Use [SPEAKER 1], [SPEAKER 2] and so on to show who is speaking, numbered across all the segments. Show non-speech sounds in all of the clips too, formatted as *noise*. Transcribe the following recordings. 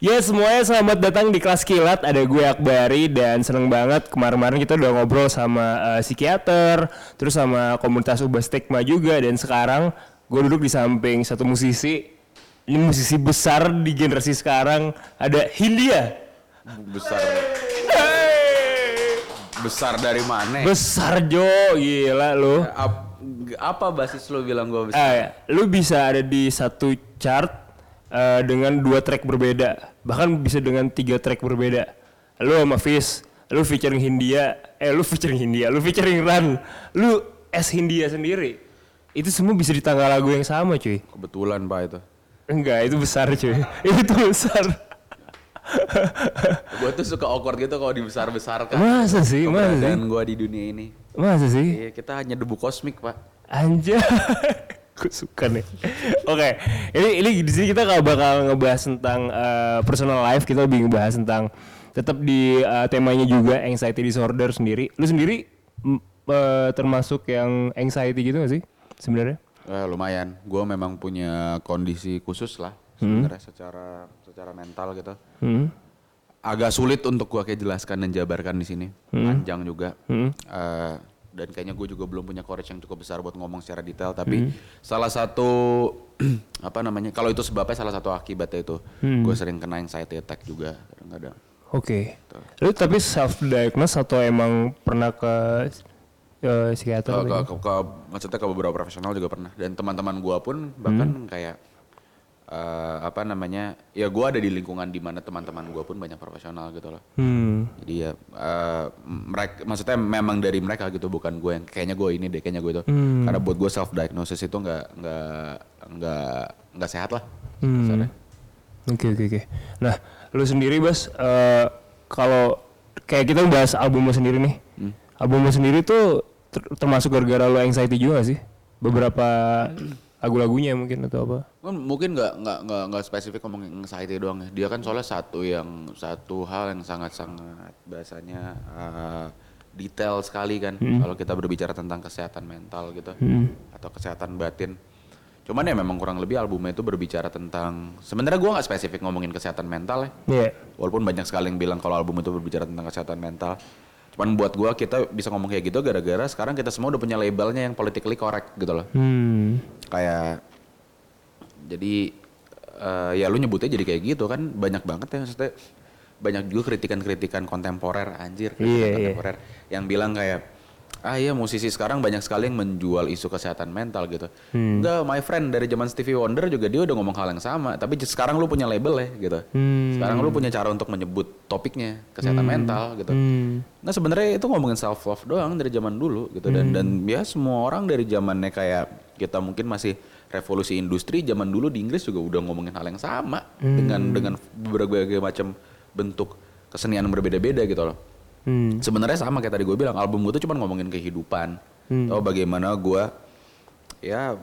[SPEAKER 1] Ya semuanya selamat datang di kelas kilat. Ada gue Akbari dan seneng banget Kemarin-kemarin kita udah ngobrol sama uh, psikiater Terus sama komunitas Ubah Stigma juga. Dan sekarang gue duduk di samping satu musisi. Ini musisi besar di generasi sekarang. Ada Hindia.
[SPEAKER 2] Besar. Besar dari mana?
[SPEAKER 1] Besar Jo, gila lu.
[SPEAKER 2] Ap- apa basis lo bilang gue besar?
[SPEAKER 1] Eh, lu bisa ada di satu chart eh, dengan dua track berbeda, bahkan bisa dengan tiga track berbeda. Lu sama Fizz, lu featuring Hindia, eh lu featuring Hindia, lu featuring Ran, lu S Hindia sendiri. Itu semua bisa di tanggal lagu yang sama, cuy.
[SPEAKER 2] Kebetulan pak itu.
[SPEAKER 1] Enggak, itu besar, cuy. *laughs* itu besar. *laughs*
[SPEAKER 2] gue tuh suka awkward gitu kalau dibesar-besarkan.
[SPEAKER 1] Masa sih, masa sih?
[SPEAKER 2] Dan gue di dunia ini.
[SPEAKER 1] Masa sih?
[SPEAKER 2] Iya kita hanya debu kosmik pak.
[SPEAKER 1] Anjay. *laughs* Gue suka nih. Oke, ini ini di sini kita nggak bakal ngebahas tentang eh, personal life, kita lebih ngebahas tentang tetap di eh, temanya juga anxiety disorder sendiri. Lu sendiri eh, termasuk yang anxiety gitu gak sih sebenarnya?
[SPEAKER 2] Eh, lumayan. Gue memang punya kondisi khusus lah sebenarnya secara secara mental gitu.
[SPEAKER 1] Hmm.
[SPEAKER 2] Agak sulit untuk gue kayak jelaskan dan jabarkan di sini. Panjang juga. Eh, dan kayaknya gue juga belum punya courage yang cukup besar buat ngomong secara detail. Tapi salah satu *clears throat* apa namanya? Kalau itu sebabnya salah satu akibatnya itu gue sering kena anxiety attack juga kadang-kadang.
[SPEAKER 1] Oke. Lu tapi self diagnose atau emang pernah ke eh, psikiater?
[SPEAKER 2] Ke, ke, ke, ke- maksudnya ke beberapa profesional juga pernah dan teman-teman gua pun bahkan kayak eh, apa namanya ya gua ada di lingkungan di mana teman-teman gua pun banyak profesional gitu loh
[SPEAKER 1] Hmm.
[SPEAKER 2] jadi ya mereka maksudnya memang dari mereka gitu bukan gue yang kayaknya gue ini deh kayaknya gue itu karena buat gue self diagnosis itu nggak nggak nggak nggak sehat lah kasarnya.
[SPEAKER 1] Oke oke oke. Nah, lu sendiri Bas, eh, kalau kayak kita bahas album lu sendiri nih. Album lu sendiri tuh ter- termasuk gara-gara lu anxiety juga gak sih? Beberapa lagu-lagunya mungkin atau apa?
[SPEAKER 2] Kan mungkin nggak nggak nggak nggak spesifik ngomongin anxiety doang ya. Dia kan soalnya satu yang satu hal yang sangat-sangat bahasanya uh, detail sekali kan kalau kita berbicara tentang kesehatan mental gitu atau kesehatan batin. Cuman ya memang kurang lebih albumnya itu berbicara tentang sebenarnya gua nggak spesifik ngomongin kesehatan mental ya.
[SPEAKER 1] Iya.
[SPEAKER 2] Walaupun banyak sekali yang bilang kalau album itu berbicara tentang kesehatan mental. Cuman buat gua kita bisa ngomong kayak gitu gara-gara sekarang kita semua udah punya labelnya yang politically correct gitu loh
[SPEAKER 1] Hmm.
[SPEAKER 2] kayak jadi eh, ya lu nyebutnya jadi kayak gitu kan banyak banget ya maksudnya banyak juga kritikan-kritikan kontemporer anjir kritikan
[SPEAKER 1] Iya, iya.
[SPEAKER 2] kontemporer yang bilang kayak ah iya musisi sekarang banyak sekali yang menjual isu kesehatan mental gitu
[SPEAKER 1] Hmm.
[SPEAKER 2] enggak my friend dari zaman Stevie Wonder juga dia udah ngomong hal yang sama tapi sekarang lu punya label ya gitu
[SPEAKER 1] Hmm.
[SPEAKER 2] sekarang lu punya cara untuk menyebut topiknya kesehatan mental gitu
[SPEAKER 1] Hmm.
[SPEAKER 2] Nah sebenarnya itu ngomongin self love doang dari zaman dulu gitu dan dan ya semua orang dari zamannya kayak kita mungkin masih revolusi industri zaman dulu di Inggris juga udah ngomongin hal yang sama dengan dengan berbagai macam bentuk kesenian yang berbeda-beda gitu loh.
[SPEAKER 1] Hmm.
[SPEAKER 2] Sebenarnya sama kayak tadi gue bilang album gue tuh cuma ngomongin kehidupan. Tahu bagaimana gue ya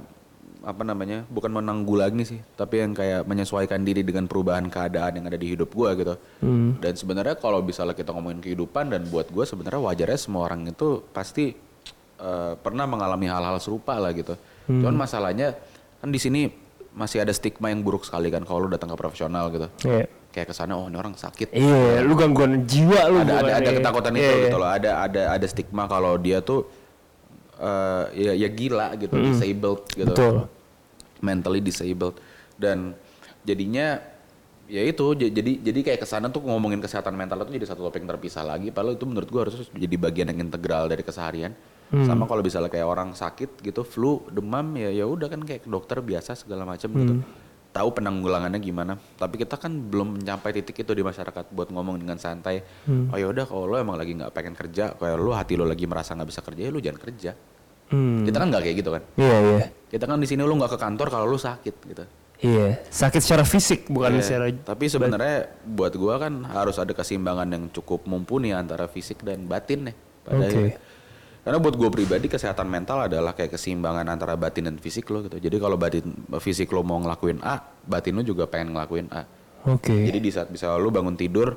[SPEAKER 2] apa namanya bukan menanggulangi sih tapi yang kayak menyesuaikan diri dengan perubahan keadaan yang ada di hidup gue gitu dan sebenarnya kalau misalnya kita ngomongin kehidupan dan buat gue sebenarnya wajarnya semua orang itu pasti eh, pernah mengalami hal-hal serupa lah gitu cuman masalahnya kan di sini masih ada stigma yang buruk sekali kan kalau lu datang ke profesional gitu
[SPEAKER 1] Iya.
[SPEAKER 2] Kayak ke sana oh ini orang sakit.
[SPEAKER 1] Iya, lu gangguan jiwa lu
[SPEAKER 2] ada ada ada ketakutan
[SPEAKER 1] Iya,
[SPEAKER 2] itu
[SPEAKER 1] iya.
[SPEAKER 2] gitu loh. Ada ada ada stigma kalau dia tuh eh, ya ya gila gitu disabled gitu.
[SPEAKER 1] Betul.
[SPEAKER 2] mentally disabled. Dan jadinya ya itu jadi jadi kayak ke sana tuh ngomongin kesehatan mental itu jadi satu topik yang terpisah lagi. Padahal itu menurut gua harus jadi bagian yang integral dari keseharian. Sama kalau misalnya kayak orang sakit gitu flu demam ya ya udah kan kayak dokter biasa segala macam gitu tahu penanggulangannya gimana tapi kita kan belum mencapai titik itu di masyarakat buat ngomong dengan santai oh ya udah kalau lo emang lagi nggak pengen kerja kayak lo hati lo lagi merasa nggak bisa kerja ya lo jangan kerja
[SPEAKER 1] Hmm.
[SPEAKER 2] kita kan nggak kayak gitu kan
[SPEAKER 1] Iya, iya.
[SPEAKER 2] kita kan di sini lo nggak ke kantor kalau lo sakit gitu
[SPEAKER 1] Iya, sakit secara fisik bukan
[SPEAKER 2] Iya,
[SPEAKER 1] secara
[SPEAKER 2] tapi sebenarnya buat gua kan harus ada keseimbangan yang cukup mumpuni antara fisik dan batin nih pada
[SPEAKER 1] Oke.
[SPEAKER 2] akhirnya. Karena buat gue pribadi kesehatan mental adalah kayak keseimbangan antara batin dan fisik lo gitu. Jadi kalau batin fisik lo mau ngelakuin A, batin lo juga pengen ngelakuin A.
[SPEAKER 1] Oke.
[SPEAKER 2] Jadi di saat bisa lo bangun tidur,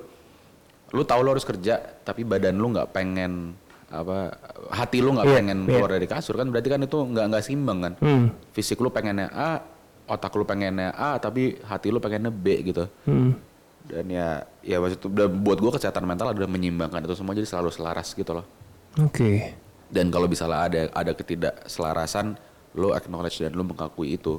[SPEAKER 2] lo tahu lo harus kerja, tapi badan lo nggak pengen apa hati lo nggak
[SPEAKER 1] Iya,
[SPEAKER 2] pengen
[SPEAKER 1] iya.
[SPEAKER 2] keluar dari kasur kan berarti kan itu nggak nggak seimbang kan
[SPEAKER 1] Hmm.
[SPEAKER 2] fisik lu pengennya A, otak lu pengennya A, tapi hati lu pengennya B gitu.
[SPEAKER 1] Hmm.
[SPEAKER 2] dan ya ya maksud buat gue kesehatan mental adalah menyimbangkan itu semua jadi selalu selaras gitu loh
[SPEAKER 1] Oke.
[SPEAKER 2] Dan kalau misalnya ada ada ketidakselarasan lo acknowledge dan lo mengakui itu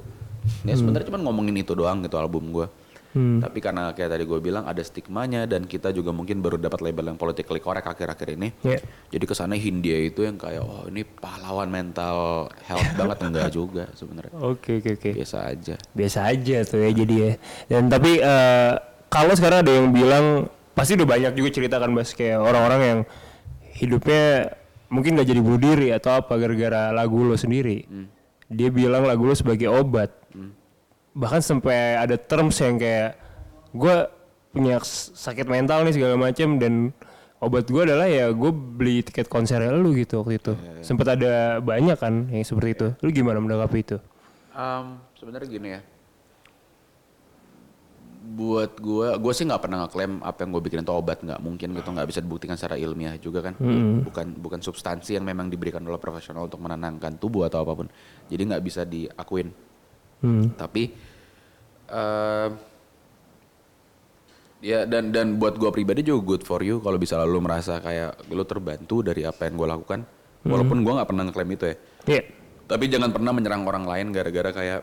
[SPEAKER 2] ya sebenarnya cuma ngomongin itu doang gitu album gue
[SPEAKER 1] Hmm.
[SPEAKER 2] tapi karena kayak tadi gue bilang ada stigmanya dan kita juga mungkin baru dapat label yang politically correct akhir-akhir ini
[SPEAKER 1] Ya.
[SPEAKER 2] jadi kesannya Hindia itu yang kayak oh ini pahlawan mental health *laughs* banget enggak juga sebenarnya
[SPEAKER 1] Oke oke oke.
[SPEAKER 2] biasa aja
[SPEAKER 1] Biasa aja tuh ya jadi ya. Dan tapi eh, kalau sekarang ada yang bilang pasti udah banyak juga cerita kan Bas kayak orang-orang yang hidupnya mungkin gak jadi bunuh diri atau apa gara-gara lagu lo sendiri. Dia bilang lagu lo sebagai obat. Bahkan sampai ada terms yang kayak gue punya sakit mental nih segala macam dan obat gue adalah ya gue beli tiket konser lu gitu waktu itu. Sempat ada banyak kan yang seperti itu. Lu gimana menanggapi itu?
[SPEAKER 2] Um, sebenarnya gini ya. Buat gua, gua sih nggak pernah ngeklaim apa yang gue bikin itu obat nggak mungkin gitu nggak bisa dibuktikan secara ilmiah juga kan. Bukan bukan substansi yang memang diberikan oleh profesional untuk menenangkan tubuh atau apa pun. Jadi nggak bisa diakuin.
[SPEAKER 1] Hmm.
[SPEAKER 2] Tapi eh ya dan dan buat gua pribadi juga good for you kalau bisa lalu merasa kayak lu terbantu dari apa yang gua lakukan. Walaupun gua nggak pernah ngeklaim itu ya.
[SPEAKER 1] Iya.
[SPEAKER 2] Tapi jangan pernah menyerang orang lain gara-gara kayak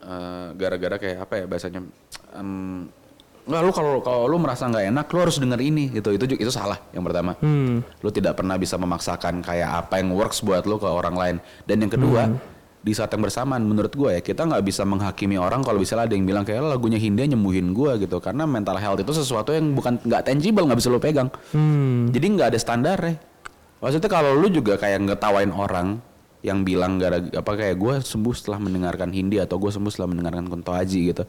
[SPEAKER 2] eh, gara-gara kayak apa ya bahasanya em, nggak lu kalau kalau lu merasa nggak enak lu harus denger ini gitu itu itu salah yang pertama
[SPEAKER 1] Hmm.
[SPEAKER 2] lu tidak pernah bisa memaksakan kayak apa yang works buat lu ke orang lain dan yang kedua di saat yang bersamaan menurut gue ya kita nggak bisa menghakimi orang kalau misalnya ada yang bilang kayak lagunya Hindia nyembuhin gue gitu karena mental health itu sesuatu yang bukan nggak tangible nggak bisa lu pegang
[SPEAKER 1] Hmm.
[SPEAKER 2] jadi nggak ada standar ya. Maksudnya kalau lu juga kayak ngetawain orang yang bilang gara apa kayak gue sembuh setelah mendengarkan Hindi atau gue sembuh setelah mendengarkan Kunto Aji gitu.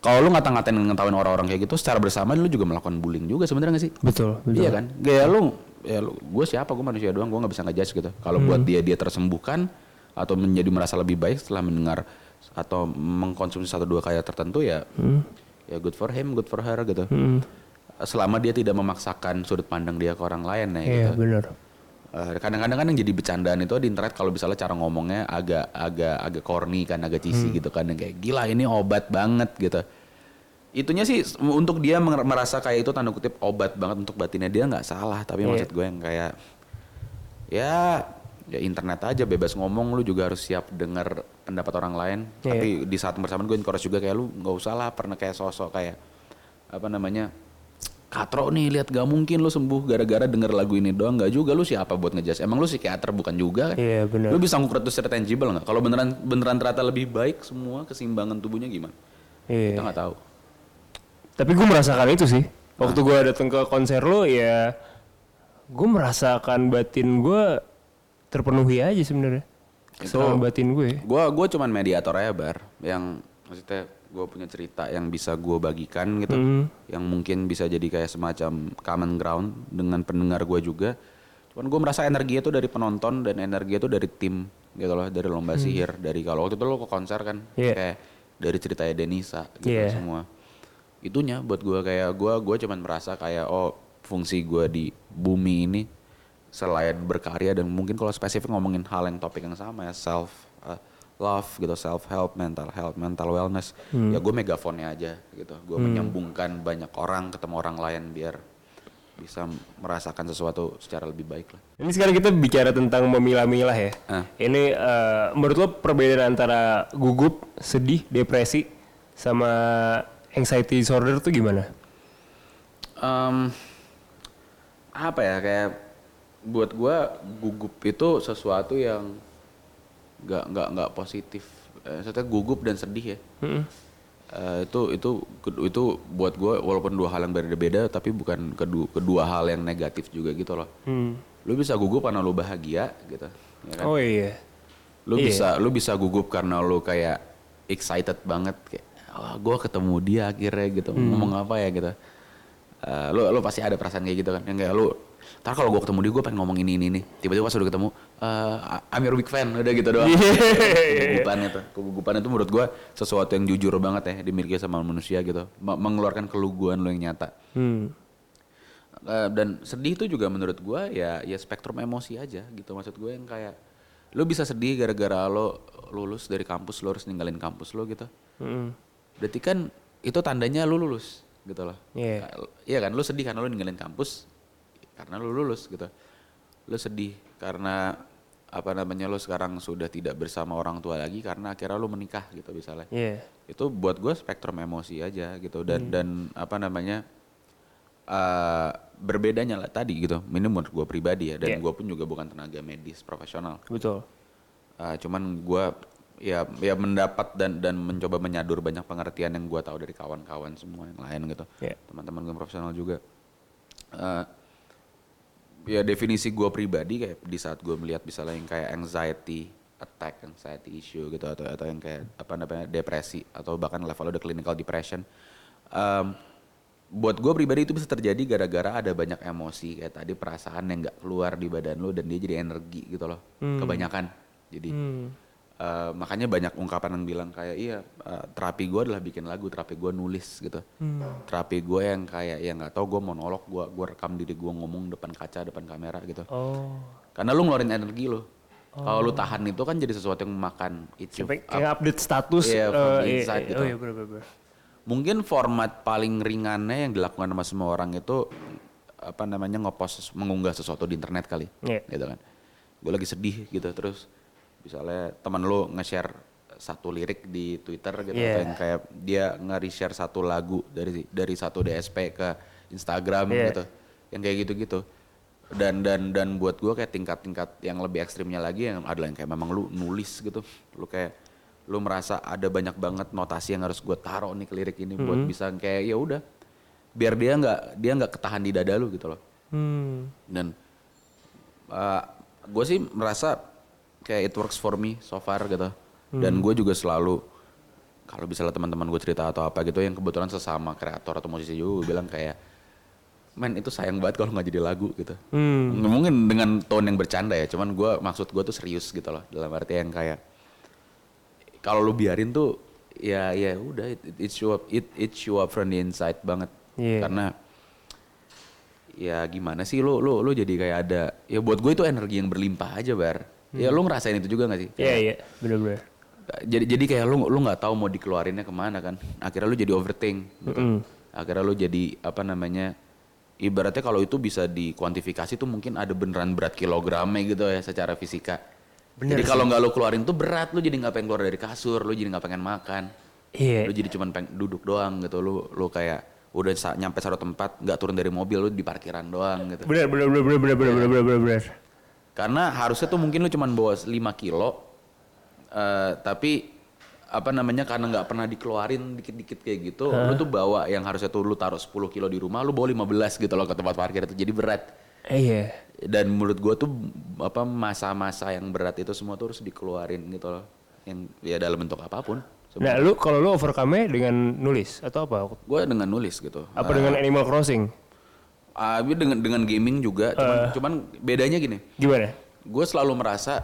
[SPEAKER 2] Kalau lu ngata-ngatain ngetawain orang-orang kayak gitu secara bersamaan lu juga melakukan bullying juga sebenarnya gak sih?
[SPEAKER 1] Betul, betul.
[SPEAKER 2] Iya kan? Kayak lu ya lu gue siapa gue manusia doang gue nggak bisa ngejudge gitu. Kalau buat dia dia tersembuhkan atau menjadi merasa lebih baik setelah mendengar atau mengkonsumsi satu dua karya tertentu ya ya good for him, good for her gitu.
[SPEAKER 1] Hmm.
[SPEAKER 2] Selama dia tidak memaksakan sudut pandang dia ke orang lain ya
[SPEAKER 1] Iya,
[SPEAKER 2] gitu.
[SPEAKER 1] benar.
[SPEAKER 2] Eh, kadang-kadang kan yang jadi bercandaan itu di internet kalau misalnya cara ngomongnya agak agak agak corny kan agak cheesy
[SPEAKER 1] Hmm.
[SPEAKER 2] gitu kan yang kayak gila ini obat banget gitu itunya sih untuk dia mer- merasa kayak itu tanda kutip obat banget untuk batinnya dia nggak salah tapi
[SPEAKER 1] Iya.
[SPEAKER 2] maksud gue yang kayak ya ya internet aja bebas ngomong lu juga harus siap dengar pendapat orang lain
[SPEAKER 1] Iya.
[SPEAKER 2] tapi di saat bersamaan gue encourage juga kayak lu nggak usah lah pernah kayak sosok kayak apa namanya Katro nih lihat gak mungkin lu sembuh gara-gara denger lagu ini doang nggak juga lu siapa buat ngejudge emang lu psikiater bukan juga kan
[SPEAKER 1] Iya, benar.
[SPEAKER 2] lu bisa ngukur secara tangible nggak kalau beneran beneran ternyata lebih baik semua keseimbangan tubuhnya gimana
[SPEAKER 1] Iya.
[SPEAKER 2] kita nggak tahu
[SPEAKER 1] Tapi gue merasakan itu sih. Waktu gue datang ke konser lo ya gue merasakan batin gue terpenuhi aja sebenarnya. Kesenangan batin gue.
[SPEAKER 2] Gua gua cuman mediator aja bar yang maksudnya gue punya cerita yang bisa gue bagikan gitu
[SPEAKER 1] Hmm.
[SPEAKER 2] yang mungkin bisa jadi kayak semacam common ground dengan pendengar gue juga cuman gue merasa energi itu dari penonton dan energi itu dari tim gitu loh dari lomba sihir dari kalau waktu itu lo ke konser kan
[SPEAKER 1] Hmm. Iya.
[SPEAKER 2] kayak dari ceritanya Denisa gitu
[SPEAKER 1] Iya.
[SPEAKER 2] semua itunya buat gue kayak gue gue cuman merasa kayak oh fungsi gue di bumi ini selain berkarya dan mungkin kalau spesifik ngomongin hal yang topik yang sama ya self uh, love gitu self help mental health mental wellness ya gue megafonnya aja gitu gue menyambungkan banyak orang ketemu orang lain biar bisa merasakan sesuatu secara lebih baik lah
[SPEAKER 1] Ini sekarang kita bicara tentang memilah-milah ya.
[SPEAKER 2] Ah.
[SPEAKER 1] Ini eh, menurut lo perbedaan antara gugup, sedih, depresi sama anxiety disorder tuh gimana?
[SPEAKER 2] Em, apa ya kayak buat gua gugup itu sesuatu yang nggak nggak nggak positif eh, maksudnya gugup dan sedih ya
[SPEAKER 1] Mm-mm.
[SPEAKER 2] Eh, itu itu itu buat gua walaupun dua hal yang berbeda tapi bukan kedua kedua hal yang negatif juga gitu loh
[SPEAKER 1] Hmm.
[SPEAKER 2] lu bisa gugup karena lu bahagia gitu ya kan
[SPEAKER 1] Oh iya.
[SPEAKER 2] lu
[SPEAKER 1] Iya.
[SPEAKER 2] bisa lu bisa gugup karena lu kayak excited banget kayak wah gue ketemu dia akhirnya gitu
[SPEAKER 1] Hmm.
[SPEAKER 2] ngomong apa ya gitu Eh, lu lu pasti ada perasaan kayak gitu kan yang kayak lu ntar kalau gue ketemu dia gue pengen ngomong ini ini nih tiba-tiba pas udah ketemu eh I'm your big fan udah gitu doang *laughs*
[SPEAKER 1] Iya.
[SPEAKER 2] kegugupan itu kegugupan itu menurut gue sesuatu yang jujur banget ya dimiliki sama manusia gitu Me- mengeluarkan keluguan lu yang nyata
[SPEAKER 1] Hmm.
[SPEAKER 2] Eh, dan sedih itu juga menurut gua ya ya spektrum emosi aja gitu maksud gue yang kayak lu bisa sedih gara-gara lo lulus dari kampus lo harus ninggalin kampus lo gitu
[SPEAKER 1] Mm-mm.
[SPEAKER 2] berarti kan itu tandanya lu lulus gitu loh.
[SPEAKER 1] Iya.
[SPEAKER 2] Iya kan, lu sedih karena lu ninggalin kampus karena lu lulus gitu. Lu sedih karena apa namanya lu sekarang sudah tidak bersama orang tua lagi karena akhirnya lu menikah gitu misalnya.
[SPEAKER 1] Iya.
[SPEAKER 2] Itu buat gue spektrum emosi aja gitu dan dan apa namanya eh berbedanya lah tadi gitu. Ini menurut gue pribadi ya dan
[SPEAKER 1] Iya.
[SPEAKER 2] gue pun juga bukan tenaga medis profesional.
[SPEAKER 1] Betul.
[SPEAKER 2] Uh, cuman gue ya ya mendapat dan dan mencoba menyadur banyak pengertian yang gue tahu dari kawan-kawan semua yang lain gitu
[SPEAKER 1] Iya.
[SPEAKER 2] teman-teman gue profesional juga Uh, ya definisi gue pribadi kayak di saat gue melihat misalnya yang kayak anxiety attack anxiety issue gitu atau atau yang kayak apa namanya depresi atau bahkan level udah clinical depression um, buat gue pribadi itu bisa terjadi gara-gara ada banyak emosi kayak tadi perasaan yang nggak keluar di badan lu dan dia jadi energi gitu loh kebanyakan jadi
[SPEAKER 1] Hmm.
[SPEAKER 2] Eh, makanya banyak ungkapan yang bilang kayak iya eh, terapi gue adalah bikin lagu terapi gue nulis gitu terapi gue yang kayak ya nggak tahu gue monolog gue gue rekam diri gue ngomong depan kaca depan kamera gitu
[SPEAKER 1] Oh.
[SPEAKER 2] karena lu ngeluarin energi lo kalau lu tahan itu kan jadi sesuatu yang memakan itu
[SPEAKER 1] kayak update status.
[SPEAKER 2] Iya,
[SPEAKER 1] eh,
[SPEAKER 2] the
[SPEAKER 1] iya,
[SPEAKER 2] inside
[SPEAKER 1] iya.
[SPEAKER 2] gitu.
[SPEAKER 1] Oh iya bener bener.
[SPEAKER 2] mungkin format paling ringannya yang dilakukan sama semua orang itu apa namanya ngepost mengunggah sesuatu di internet kali
[SPEAKER 1] Iya.
[SPEAKER 2] gitu kan gue lagi sedih gitu terus misalnya teman lu nge-share satu lirik di Twitter gitu atau yang kayak dia nge-reshare satu lagu dari dari satu DSP ke Instagram
[SPEAKER 1] Iya.
[SPEAKER 2] gitu yang kayak gitu-gitu dan dan dan buat gue kayak tingkat-tingkat yang lebih ekstrimnya lagi yang adalah yang kayak memang lu nulis gitu lu kayak lu merasa ada banyak banget notasi yang harus gue taruh nih ke lirik ini buat bisa kayak ya udah biar dia nggak dia nggak ketahan di dada lu gitu loh
[SPEAKER 1] Hmm.
[SPEAKER 2] dan gue sih merasa kayak it works for me so far gitu. Dan gue juga selalu kalau misalnya teman-teman gue cerita atau apa gitu yang kebetulan sesama kreator atau musisi juga gue bilang kayak men itu sayang banget kalau nggak jadi lagu gitu.
[SPEAKER 1] Hmm.
[SPEAKER 2] mungkin dengan tone yang bercanda ya cuman gue maksud gue tuh serius gitu loh dalam arti yang kayak kalau lu biarin tuh ya ya udah it, it show up it it show up from the inside banget.
[SPEAKER 1] Iya.
[SPEAKER 2] karena ya gimana sih lu lu lu jadi kayak ada ya buat gue itu energi yang berlimpah aja bar ya lu ngerasain itu juga gak sih
[SPEAKER 1] Iya iya bener bener.
[SPEAKER 2] jadi jadi kayak lu lu nggak tahu mau dikeluarinnya ke mana kan akhirnya lu jadi overthink gitu.
[SPEAKER 1] Mm-mm.
[SPEAKER 2] akhirnya lu jadi apa namanya ibaratnya kalau itu bisa dikuantifikasi tuh mungkin ada beneran berat kilogramnya gitu ya secara fisika
[SPEAKER 1] Bener
[SPEAKER 2] jadi kalau nggak lu keluarin tuh berat lu jadi nggak pengen keluar dari kasur lu jadi nggak pengen makan
[SPEAKER 1] Iya.
[SPEAKER 2] lu jadi cuman pengen duduk doang gitu lu lu kayak udah nyampe satu tempat nggak turun dari mobil lu di parkiran doang gitu
[SPEAKER 1] bener bener bener bener bener bener bener bener bener.
[SPEAKER 2] Karena harusnya tuh mungkin lu cuman bawa 5 kilo eh, tapi apa namanya karena nggak pernah dikeluarin dikit-dikit kayak gitu lu tuh bawa yang harusnya tuh lu taruh 10 kilo di rumah lu bawa 15 gitu loh ke tempat parkir itu jadi berat
[SPEAKER 1] Eh, Iya.
[SPEAKER 2] dan menurut gua tuh apa masa-masa yang berat itu semua tuh harus dikeluarin gitu loh yang ya dalam bentuk apa pun
[SPEAKER 1] Nah lu kalau lu overcome dengan nulis atau apa?
[SPEAKER 2] gue dengan nulis gitu
[SPEAKER 1] Apa dengan Animal Crossing?
[SPEAKER 2] Tapi dengan dengan gaming juga cuman, cuman bedanya gini
[SPEAKER 1] Gimana?
[SPEAKER 2] gue selalu merasa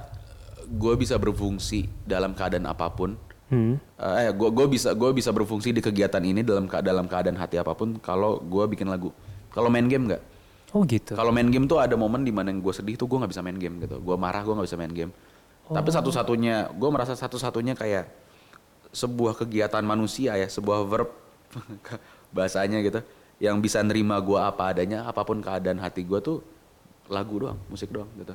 [SPEAKER 2] gue bisa berfungsi dalam keadaan apa pun
[SPEAKER 1] Hmm.
[SPEAKER 2] Eh, gue gue bisa gue bisa berfungsi di kegiatan ini dalam dalam keadaan hati apa pun kalau gue bikin lagu. Kalau main game nggak.
[SPEAKER 1] Oh gitu.
[SPEAKER 2] Kalau main game tuh ada momen di mana gue sedih tuh gue nggak bisa main game gitu. Gue marah gue nggak bisa main game. Tapi satu-satunya gue merasa satu-satunya kayak sebuah kegiatan manusia ya, sebuah verb *laughs* bahasanya gitu, yang bisa nerima gue apa adanya, apa pun keadaan hati gue tuh lagu doang, musik doang gitu.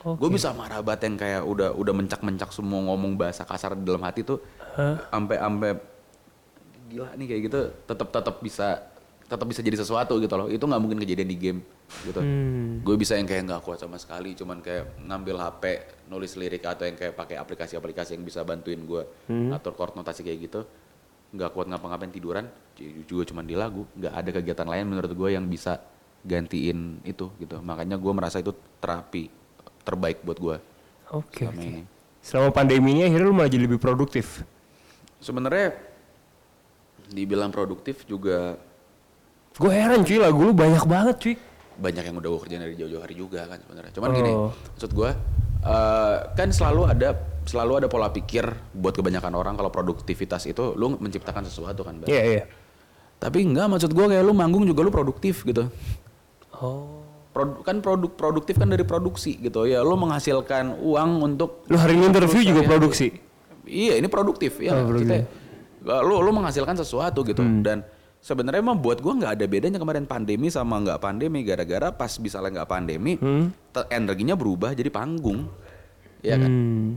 [SPEAKER 2] Gue bisa marah banget yang kayak udah udah mencak-mencak semua ngomong bahasa kasar di dalam hati tuh, sampai sampai gila nih kayak gitu, tetap tetap bisa tetap bisa jadi sesuatu gitu loh. Itu nggak mungkin kejadian di game gitu.
[SPEAKER 1] Hmm.
[SPEAKER 2] Gue bisa yang kayak nggak kuat sama sekali, cuman kayak ngambil HP, nulis lirik atau yang kayak pakai aplikasi-aplikasi yang bisa bantuin gue atur chord notasi kayak gitu. Nggak kuat ngapa-ngapain tiduran, juga cuman di lagu. Nggak ada kegiatan lain menurut gue yang bisa gantiin itu gitu. Makanya gue merasa itu terapi terbaik buat gue
[SPEAKER 1] Oke.
[SPEAKER 2] selama
[SPEAKER 1] oke.
[SPEAKER 2] ini.
[SPEAKER 1] Selama pandemi ini akhirnya lu malah jadi lebih produktif.
[SPEAKER 2] Sebenarnya dibilang produktif juga
[SPEAKER 1] Gue heran cuy lagu lu banyak banget cuy.
[SPEAKER 2] banyak yang udah gue kerjain dari jauh-jauh hari juga kan sebenarnya. Cuman gini,
[SPEAKER 1] Oh.
[SPEAKER 2] maksud gue eh, kan selalu ada selalu ada pola pikir buat kebanyakan orang kalau produktivitas itu lu menciptakan sesuatu kan.
[SPEAKER 1] Iya iya.
[SPEAKER 2] Tapi enggak maksud gue kayak lu manggung juga lu produktif gitu.
[SPEAKER 1] Oh.
[SPEAKER 2] Produ- kan produk produktif kan dari produksi gitu ya. Lu menghasilkan uang untuk
[SPEAKER 1] Lu hari ini interview juga produksi.
[SPEAKER 2] Iya, ini produktif ya.
[SPEAKER 1] Oh, produktif.
[SPEAKER 2] Kita Lu lu menghasilkan sesuatu gitu
[SPEAKER 1] Hmm.
[SPEAKER 2] dan sebenarnya emang buat gua nggak ada bedanya kemarin pandemi sama nggak pandemi gara-gara pas misalnya nggak pandemi te- energinya berubah jadi panggung. Iya kan?
[SPEAKER 1] Hmm.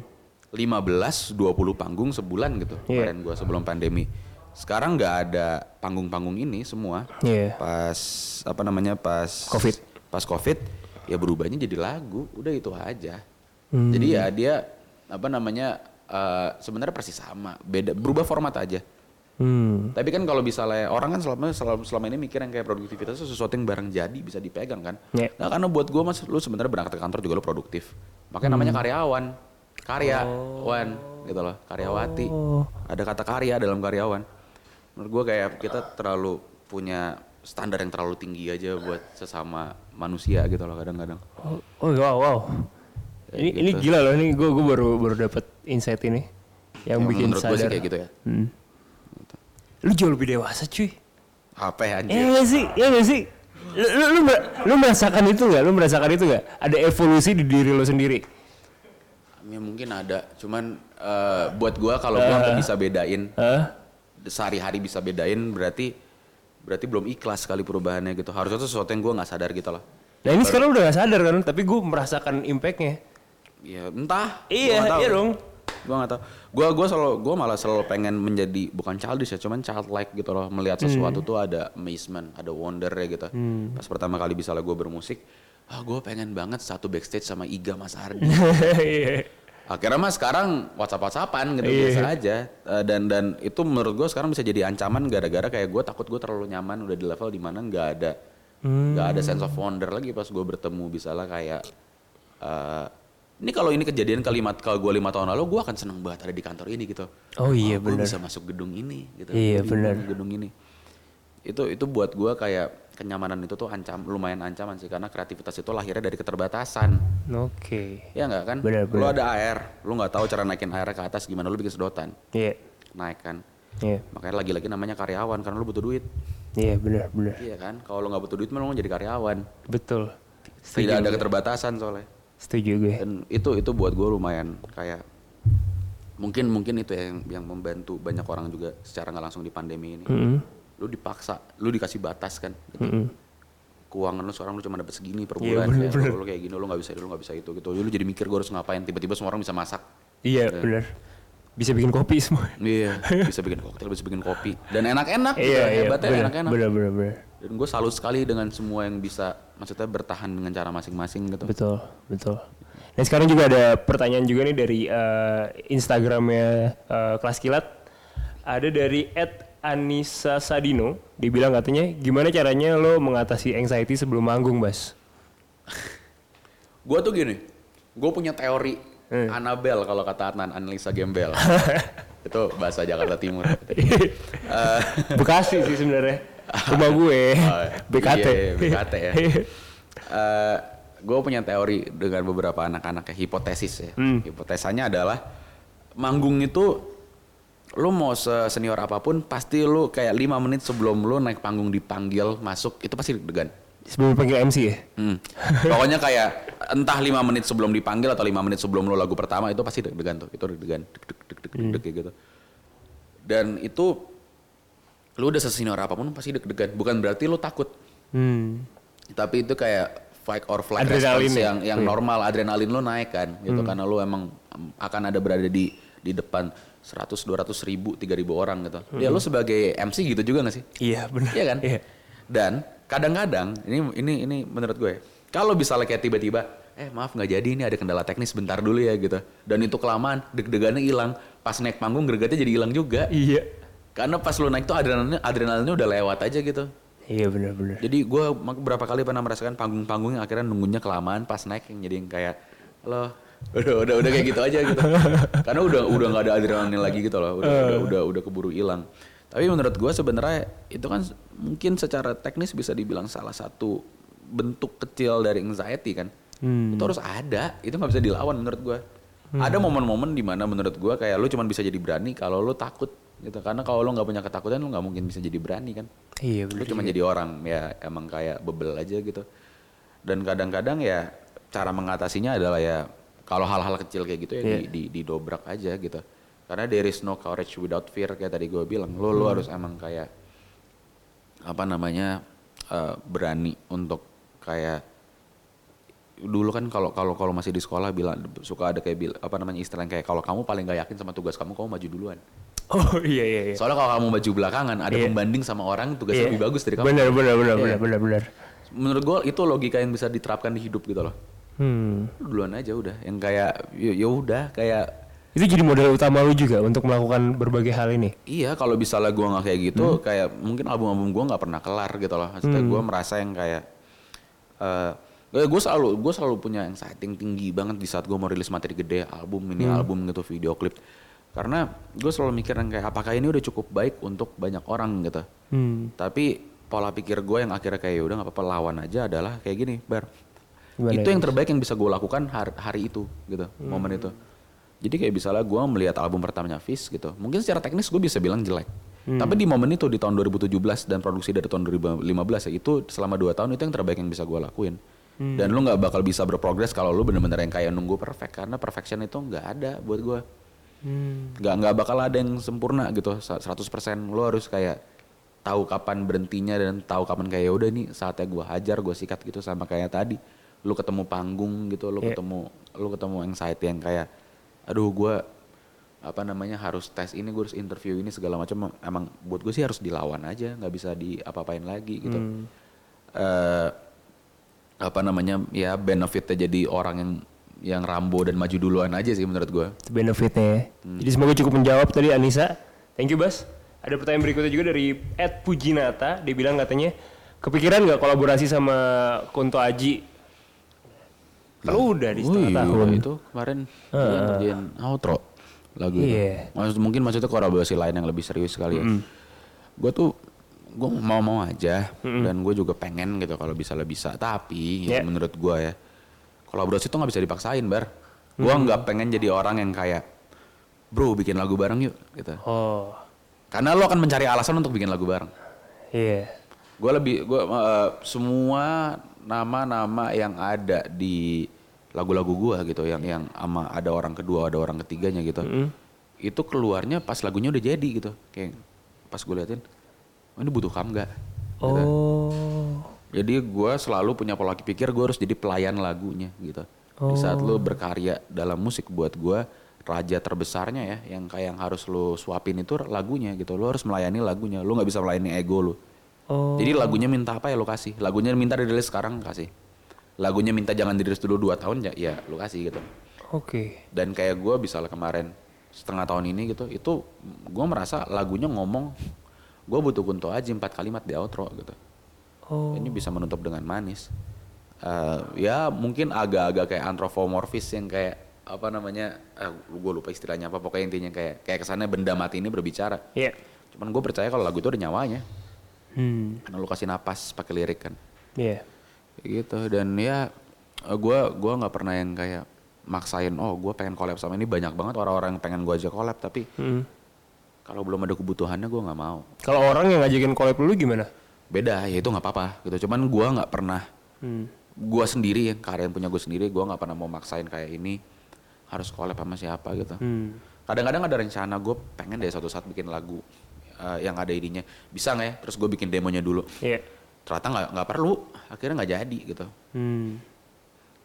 [SPEAKER 2] 15 20 panggung sebulan gitu
[SPEAKER 1] Iya.
[SPEAKER 2] kemarin gua sebelum pandemi. Sekarang nggak ada panggung-panggung ini semua.
[SPEAKER 1] Iya.
[SPEAKER 2] Pas apa namanya? Pas
[SPEAKER 1] Covid.
[SPEAKER 2] Pas Covid ya berubahnya jadi lagu, udah itu aja.
[SPEAKER 1] Hmm.
[SPEAKER 2] Jadi ya dia apa namanya? eh, sebenarnya persis sama, beda berubah format aja.
[SPEAKER 1] Hmm.
[SPEAKER 2] Tapi kan kalau misalnya orang kan selama selama, selama ini mikir yang kayak produktivitas itu sesuatu yang bareng jadi bisa dipegang kan.
[SPEAKER 1] Iya.
[SPEAKER 2] Nah, karena buat gua mas lu sebenarnya berangkat ke kantor juga lu produktif. Makanya namanya karyawan. Karyawan gitu loh, karyawati.
[SPEAKER 1] Oh.
[SPEAKER 2] Ada kata karya dalam karyawan. Menurut gua kayak kita terlalu punya standar yang terlalu tinggi aja buat sesama manusia gitu loh kadang-kadang.
[SPEAKER 1] Oh, oh wow wow. Ini
[SPEAKER 2] Kayak
[SPEAKER 1] ini
[SPEAKER 2] gitu.
[SPEAKER 1] gila loh ini gue gue baru baru dapat insight ini yang
[SPEAKER 2] Ya,
[SPEAKER 1] bikin
[SPEAKER 2] menurut gua sih
[SPEAKER 1] sadar.
[SPEAKER 2] kayak gitu ya.
[SPEAKER 1] Hmm. Lu jauh lebih dewasa cuy.
[SPEAKER 2] HP anjir.
[SPEAKER 1] Iya gak sih? Iya gak sih? Lu, lu, lu, lu merasakan itu gak? Lu merasakan itu gak? Ada evolusi di diri lu sendiri?
[SPEAKER 2] Ya mungkin ada, cuman eh, buat gua kalau gua nggak bisa bedain
[SPEAKER 1] Hah?
[SPEAKER 2] sehari-hari bisa bedain berarti berarti belum ikhlas kali perubahannya gitu. Harusnya tuh sesuatu yang gua nggak sadar gitu loh.
[SPEAKER 1] Nah ini sekarang udah gak sadar kan? Tapi gue merasakan impactnya.
[SPEAKER 2] Ya entah.
[SPEAKER 1] Iya,
[SPEAKER 2] gua tahu.
[SPEAKER 1] iya dong.
[SPEAKER 2] Gua nggak tahu. Gua gua selalu gua malah selalu pengen menjadi bukan childish ya, cuman childlike gitu loh. Melihat sesuatu
[SPEAKER 1] Hmm.
[SPEAKER 2] tuh ada amazement, ada wonder ya gitu. Pas pertama kali bisa lah gua bermusik, ah gua pengen banget satu backstage sama Iga Mas Ardi. *laughs* Akhirnya mah sekarang WhatsApp WhatsAppan gitu
[SPEAKER 1] Iya.
[SPEAKER 2] biasa aja Eh, dan dan itu menurut gue sekarang bisa jadi ancaman gara-gara kayak gue takut gue terlalu nyaman udah di level di mana nggak ada nggak ada sense of wonder lagi pas gue bertemu misalnya kayak eh, ini kalau ini kejadian kalimat kalau gue lima tahun lalu gue akan seneng banget ada di kantor ini gitu
[SPEAKER 1] Oh iya,
[SPEAKER 2] gue
[SPEAKER 1] bener.
[SPEAKER 2] bisa masuk gedung ini gitu
[SPEAKER 1] Iya, bener.
[SPEAKER 2] gedung ini itu itu buat gue kayak kenyamanan itu tuh ancam lumayan ancaman sih karena kreativitas itu lahirnya dari keterbatasan
[SPEAKER 1] Oke.
[SPEAKER 2] Ya nggak kan?
[SPEAKER 1] Benar,
[SPEAKER 2] Lu
[SPEAKER 1] benar.
[SPEAKER 2] ada air, lu nggak tahu cara naikin airnya ke atas gimana, lu bikin sedotan,
[SPEAKER 1] Iya.
[SPEAKER 2] naik kan.
[SPEAKER 1] Iya.
[SPEAKER 2] Makanya lagi-lagi namanya karyawan karena lu butuh duit.
[SPEAKER 1] Iya benar benar.
[SPEAKER 2] Iya kan? Kalau lu nggak butuh duit, mah lu jadi karyawan.
[SPEAKER 1] Betul.
[SPEAKER 2] Tidak ada keterbatasan soalnya.
[SPEAKER 1] Setuju gue.
[SPEAKER 2] Dan itu itu buat gue lumayan kayak mungkin mungkin itu ya yang yang membantu banyak orang juga secara nggak langsung di pandemi ini.
[SPEAKER 1] Mm-mm.
[SPEAKER 2] Lu dipaksa, lu dikasih batas kan. Gitu.
[SPEAKER 1] Mm-mm.
[SPEAKER 2] Keuangan lu seorang lu cuma dapat segini per
[SPEAKER 1] Iya,
[SPEAKER 2] bulan.
[SPEAKER 1] bener,
[SPEAKER 2] ya,
[SPEAKER 1] bener.
[SPEAKER 2] Lu, lu kayak gini, lu nggak bisa, lu nggak bisa itu gitu. Lu jadi mikir gue harus ngapain. Tiba-tiba semua orang bisa masak.
[SPEAKER 1] Iya benar. Bisa bikin kopi semua.
[SPEAKER 2] Iya, *laughs* bisa bikin koktail, bisa bikin kopi. Dan enak-enak gitu,
[SPEAKER 1] Iya iya.
[SPEAKER 2] hebatnya
[SPEAKER 1] Benar
[SPEAKER 2] enak-enak.
[SPEAKER 1] benar benar benar.
[SPEAKER 2] Dan gue salut sekali dengan semua yang bisa, maksudnya bertahan dengan cara masing-masing gitu.
[SPEAKER 1] Betul, betul. Dan sekarang juga ada pertanyaan juga nih dari eh, Instagramnya eh, Kelas Kilat. Ada dari Anissa Sadino, dibilang katanya gimana caranya lo mengatasi anxiety sebelum manggung, Bas?
[SPEAKER 2] Gue tuh gini, gue punya teori
[SPEAKER 1] Hmm.
[SPEAKER 2] Anabel kalau kata Adnan, Analisa Gembel. *laughs* itu bahasa Jakarta Timur. *laughs* Eh,
[SPEAKER 1] Bekasi sih sebenarnya. Rumah gue, *laughs*
[SPEAKER 2] Oh,
[SPEAKER 1] BKT.
[SPEAKER 2] iya, BKT ya. gue punya teori dengan beberapa anak-anak ya, hipotesis ya.
[SPEAKER 1] Hmm.
[SPEAKER 2] Hipotesanya adalah manggung itu lu mau se- senior apa pun pasti lu kayak lima menit sebelum lu naik panggung dipanggil masuk itu pasti deg-degan.
[SPEAKER 1] Sebelum panggil MC ya?
[SPEAKER 2] Hmm. Pokoknya kayak entah lima menit sebelum dipanggil atau lima menit sebelum lu lagu pertama itu pasti deg-degan tuh. Itu deg-degan, deg deg deg deg deg deg kayak gitu. Dan itu lu udah sesenior apa pun pasti deg-degan. Bukan berarti lu takut.
[SPEAKER 1] Hmm.
[SPEAKER 2] Tapi itu kayak fight or flight
[SPEAKER 1] Adrenalin ya?
[SPEAKER 2] yang yang normal adrenalin lu naik kan gitu karena lu emang em, akan ada berada di di depan 100 200 ribu 3000 orang gitu. Ya lu sebagai MC gitu juga gak sih?
[SPEAKER 1] Iya benar.
[SPEAKER 2] Iya kan?
[SPEAKER 1] Iya.
[SPEAKER 2] Dan kadang-kadang ini ini ini menurut gue kalau misalnya kayak tiba-tiba eh maaf nggak jadi ini ada kendala teknis bentar dulu ya gitu dan itu kelamaan deg-degannya hilang pas naik panggung gregetnya jadi hilang juga
[SPEAKER 1] Iya.
[SPEAKER 2] karena pas lu naik tuh adrenalinnya adrenalinnya udah lewat aja gitu
[SPEAKER 1] Iya benar-benar.
[SPEAKER 2] jadi gue beberapa kali pernah merasakan panggung-panggung yang akhirnya nunggunya kelamaan pas naik yang jadi yang kayak lo udah udah udah kayak gitu aja gitu. *laughs* Karena udah udah nggak ada adrenalin lagi gitu loh. Udah udah, udah udah keburu hilang. Tapi menurut gue sebenarnya itu kan mungkin secara teknis bisa dibilang salah satu bentuk kecil dari anxiety kan.
[SPEAKER 1] Hmm.
[SPEAKER 2] itu harus ada. Itu nggak bisa dilawan menurut gue ada momen-momen di mana menurut gue kayak lu cuma bisa jadi berani kalau lu takut gitu. Karena kalau lu nggak punya ketakutan lu nggak mungkin bisa jadi berani kan.
[SPEAKER 1] Iya
[SPEAKER 2] lu cuma jadi orang ya emang kayak bebel aja gitu. Dan kadang-kadang ya cara mengatasinya adalah ya kalau hal-hal kecil kayak gitu ya
[SPEAKER 1] Iya.
[SPEAKER 2] di, di- didobrak aja gitu karena there is no courage without fear kayak tadi gue bilang lo lo harus emang kayak apa namanya eh, berani untuk kayak dulu kan kalau kalau kalau masih di sekolah bilang suka ada kayak bil- apa namanya istilah kayak kalau kamu paling gak yakin sama tugas kamu kamu maju duluan
[SPEAKER 1] Oh *laughs* iya iya iya.
[SPEAKER 2] soalnya kalau kamu maju belakangan ada
[SPEAKER 1] Iya.
[SPEAKER 2] pembanding sama orang tugasnya
[SPEAKER 1] Iya.
[SPEAKER 2] lebih bagus dari kamu
[SPEAKER 1] Benar benar benar
[SPEAKER 2] Iya.
[SPEAKER 1] benar benar benar.
[SPEAKER 2] menurut gue itu logika yang bisa diterapkan di hidup gitu loh
[SPEAKER 1] Hmm.
[SPEAKER 2] Lu duluan aja udah yang kayak ya ya udah kayak
[SPEAKER 1] Itu jadi modal utama lu juga untuk melakukan berbagai hal ini.
[SPEAKER 2] Iya, kalau misalnya gue nggak kayak gitu, kayak mungkin album-album gue nggak pernah kelar gitu loh. Maksudnya gue merasa yang kayak, eh gue selalu gue selalu punya yang tinggi banget di saat gue mau rilis materi gede, album ini album gitu, video klip. Karena gue selalu mikir yang kayak apakah ini udah cukup baik untuk banyak orang gitu.
[SPEAKER 1] Hmm.
[SPEAKER 2] Tapi pola pikir gue yang akhirnya kayak "Ya udah nggak apa-apa lawan aja adalah kayak gini, bar.
[SPEAKER 1] Gimana
[SPEAKER 2] itu yang terbaik yang bisa gue lakukan hari, hari itu gitu, momen itu. Jadi kayak misalnya gue melihat album pertamanya Fish gitu. Mungkin secara teknis gue bisa bilang jelek. Tapi di momen itu di tahun 2017 dan produksi dari tahun 2015 ya itu selama 2 tahun itu yang terbaik yang bisa gue lakuin. Dan lu nggak bakal bisa berprogres kalau lu bener-bener yang kayak nunggu perfect karena perfection itu nggak ada buat gue.
[SPEAKER 1] Hmm.
[SPEAKER 2] Nggak nggak bakal ada yang sempurna gitu 100%. Lu harus kayak tahu kapan berhentinya dan tahu kapan kayak "Ya udah nih saatnya gue hajar gue sikat gitu sama kayak tadi lu ketemu panggung gitu lu
[SPEAKER 1] Iya.
[SPEAKER 2] ketemu lu ketemu anxiety yang kayak aduh gue apa namanya harus tes ini gue harus interview ini segala macam emang buat gue sih harus dilawan aja nggak bisa diapa-apain lagi gitu
[SPEAKER 1] Hmm.
[SPEAKER 2] Eh, apa namanya ya benefitnya jadi orang yang yang rambo dan maju duluan aja sih menurut gue
[SPEAKER 1] benefitnya ya.
[SPEAKER 2] Hmm.
[SPEAKER 1] Jadi semoga cukup menjawab tadi Anissa. Thank you Bas. Ada pertanyaan berikutnya juga dari Ed Pujinata. Dia bilang katanya, kepikiran nggak kolaborasi sama Kunto Aji? Kalau udah di setengah
[SPEAKER 2] Wih,
[SPEAKER 1] tahun.
[SPEAKER 2] itu kemarin ngerjain outro lagu itu.
[SPEAKER 1] Iya.
[SPEAKER 2] Maksud, mungkin maksudnya kolaborasi lain yang lebih serius sekali ya. Gue tuh gue mau-mau aja dan gue juga pengen gitu kalau bisa lebih bisa. Tapi
[SPEAKER 1] Iya.
[SPEAKER 2] ya menurut gue ya kolaborasi itu nggak bisa dipaksain bar. Gue nggak pengen jadi orang yang kayak bro bikin lagu bareng yuk gitu.
[SPEAKER 1] Oh,
[SPEAKER 2] Karena lo akan mencari alasan untuk bikin lagu bareng.
[SPEAKER 1] iya.
[SPEAKER 2] Gue lebih gue semua nama-nama yang ada di lagu-lagu gua gitu yang yang ama ada orang kedua ada orang ketiganya gitu. Itu keluarnya pas lagunya udah jadi gitu. Kayak pas gue liatin oh, ini butuh kam nggak? Gitu.
[SPEAKER 1] Oh,
[SPEAKER 2] jadi gua selalu punya pola pikir gue harus jadi pelayan lagunya gitu. Di saat lo berkarya dalam musik buat gua raja terbesarnya ya yang kayak yang harus lo suapin itu lagunya gitu. Lo harus melayani lagunya. Lo nggak bisa melayani ego lo
[SPEAKER 1] oh.
[SPEAKER 2] jadi lagunya minta apa ya lo kasih. Lagunya minta dirilis sekarang kasih. Lagunya minta jangan dirilis dulu 2 tahun ya, ya lo kasih gitu.
[SPEAKER 1] Oke.
[SPEAKER 2] Dan kayak gue misalnya kemarin setengah tahun ini gitu, itu gue merasa lagunya ngomong gue butuh kunto aja empat kalimat di outro gitu.
[SPEAKER 1] Oh.
[SPEAKER 2] Ini bisa menutup dengan manis. Eh, ya mungkin agak-agak kayak anthropomorphis yang kayak apa namanya, eh, gue lupa istilahnya apa, pokoknya intinya kayak kayak kesannya benda mati ini berbicara.
[SPEAKER 1] Iya.
[SPEAKER 2] Cuman gue percaya kalau lagu itu ada nyawanya,
[SPEAKER 1] Hmm.
[SPEAKER 2] karena lu kasih napas pakai lirik kan.
[SPEAKER 1] Iya.
[SPEAKER 2] Kayak gitu dan ya gue gua nggak pernah yang kayak maksain oh gue pengen collab sama ini banyak banget orang-orang yang pengen gue aja collab tapi
[SPEAKER 1] Hmm.
[SPEAKER 2] kalau belum ada kebutuhannya gue nggak mau
[SPEAKER 1] Kalau orang yang ngajakin collab lu gimana?
[SPEAKER 2] beda ya itu nggak apa-apa gitu cuman gue nggak pernah
[SPEAKER 1] Hmm.
[SPEAKER 2] gue sendiri ya karya yang punya gue sendiri gue nggak pernah mau maksain kayak ini harus collab sama siapa gitu
[SPEAKER 1] Hmm.
[SPEAKER 2] kadang-kadang ada rencana gue pengen deh suatu saat bikin lagu eh, yang ada ininya. Bisa nggak ya? Terus gue bikin demonya dulu.
[SPEAKER 1] Iya.
[SPEAKER 2] ternyata nggak nggak perlu. Akhirnya nggak jadi gitu.
[SPEAKER 1] Hmm.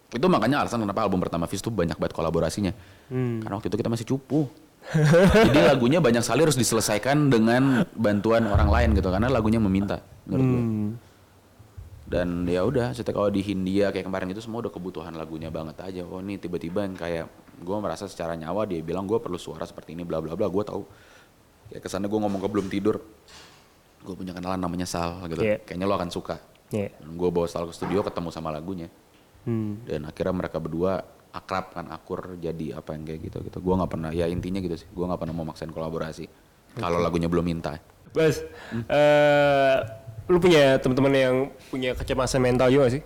[SPEAKER 2] itu makanya alasan kenapa album pertama Fizz tuh banyak banget kolaborasinya.
[SPEAKER 1] Hmm.
[SPEAKER 2] karena waktu itu kita masih cupu. Jadi lagunya banyak sekali harus diselesaikan dengan bantuan orang lain gitu. Karena lagunya meminta menurut gue
[SPEAKER 1] Hmm.
[SPEAKER 2] dan ya udah setiap kalau di Hindia kayak kemarin itu semua udah kebutuhan lagunya banget aja. Oh ini tiba-tiba yang kayak gue merasa secara nyawa dia bilang gue perlu suara seperti ini bla bla bla. Gue tahu ya kesannya gue ngomong ke belum tidur. Gue punya kenalan namanya Sal gitu.
[SPEAKER 1] Iya.
[SPEAKER 2] kayaknya lo akan suka.
[SPEAKER 1] Iya.
[SPEAKER 2] gue bawa Sal ke studio ketemu sama lagunya.
[SPEAKER 1] Hmm.
[SPEAKER 2] dan akhirnya mereka berdua akrab kan akur jadi apa yang kayak gitu gitu. Gue nggak pernah ya intinya gitu sih. Gue nggak pernah mau maksain kolaborasi. Kalau lagunya belum minta.
[SPEAKER 1] Bas, eh, lu punya teman-teman yang punya kecemasan mental juga sih?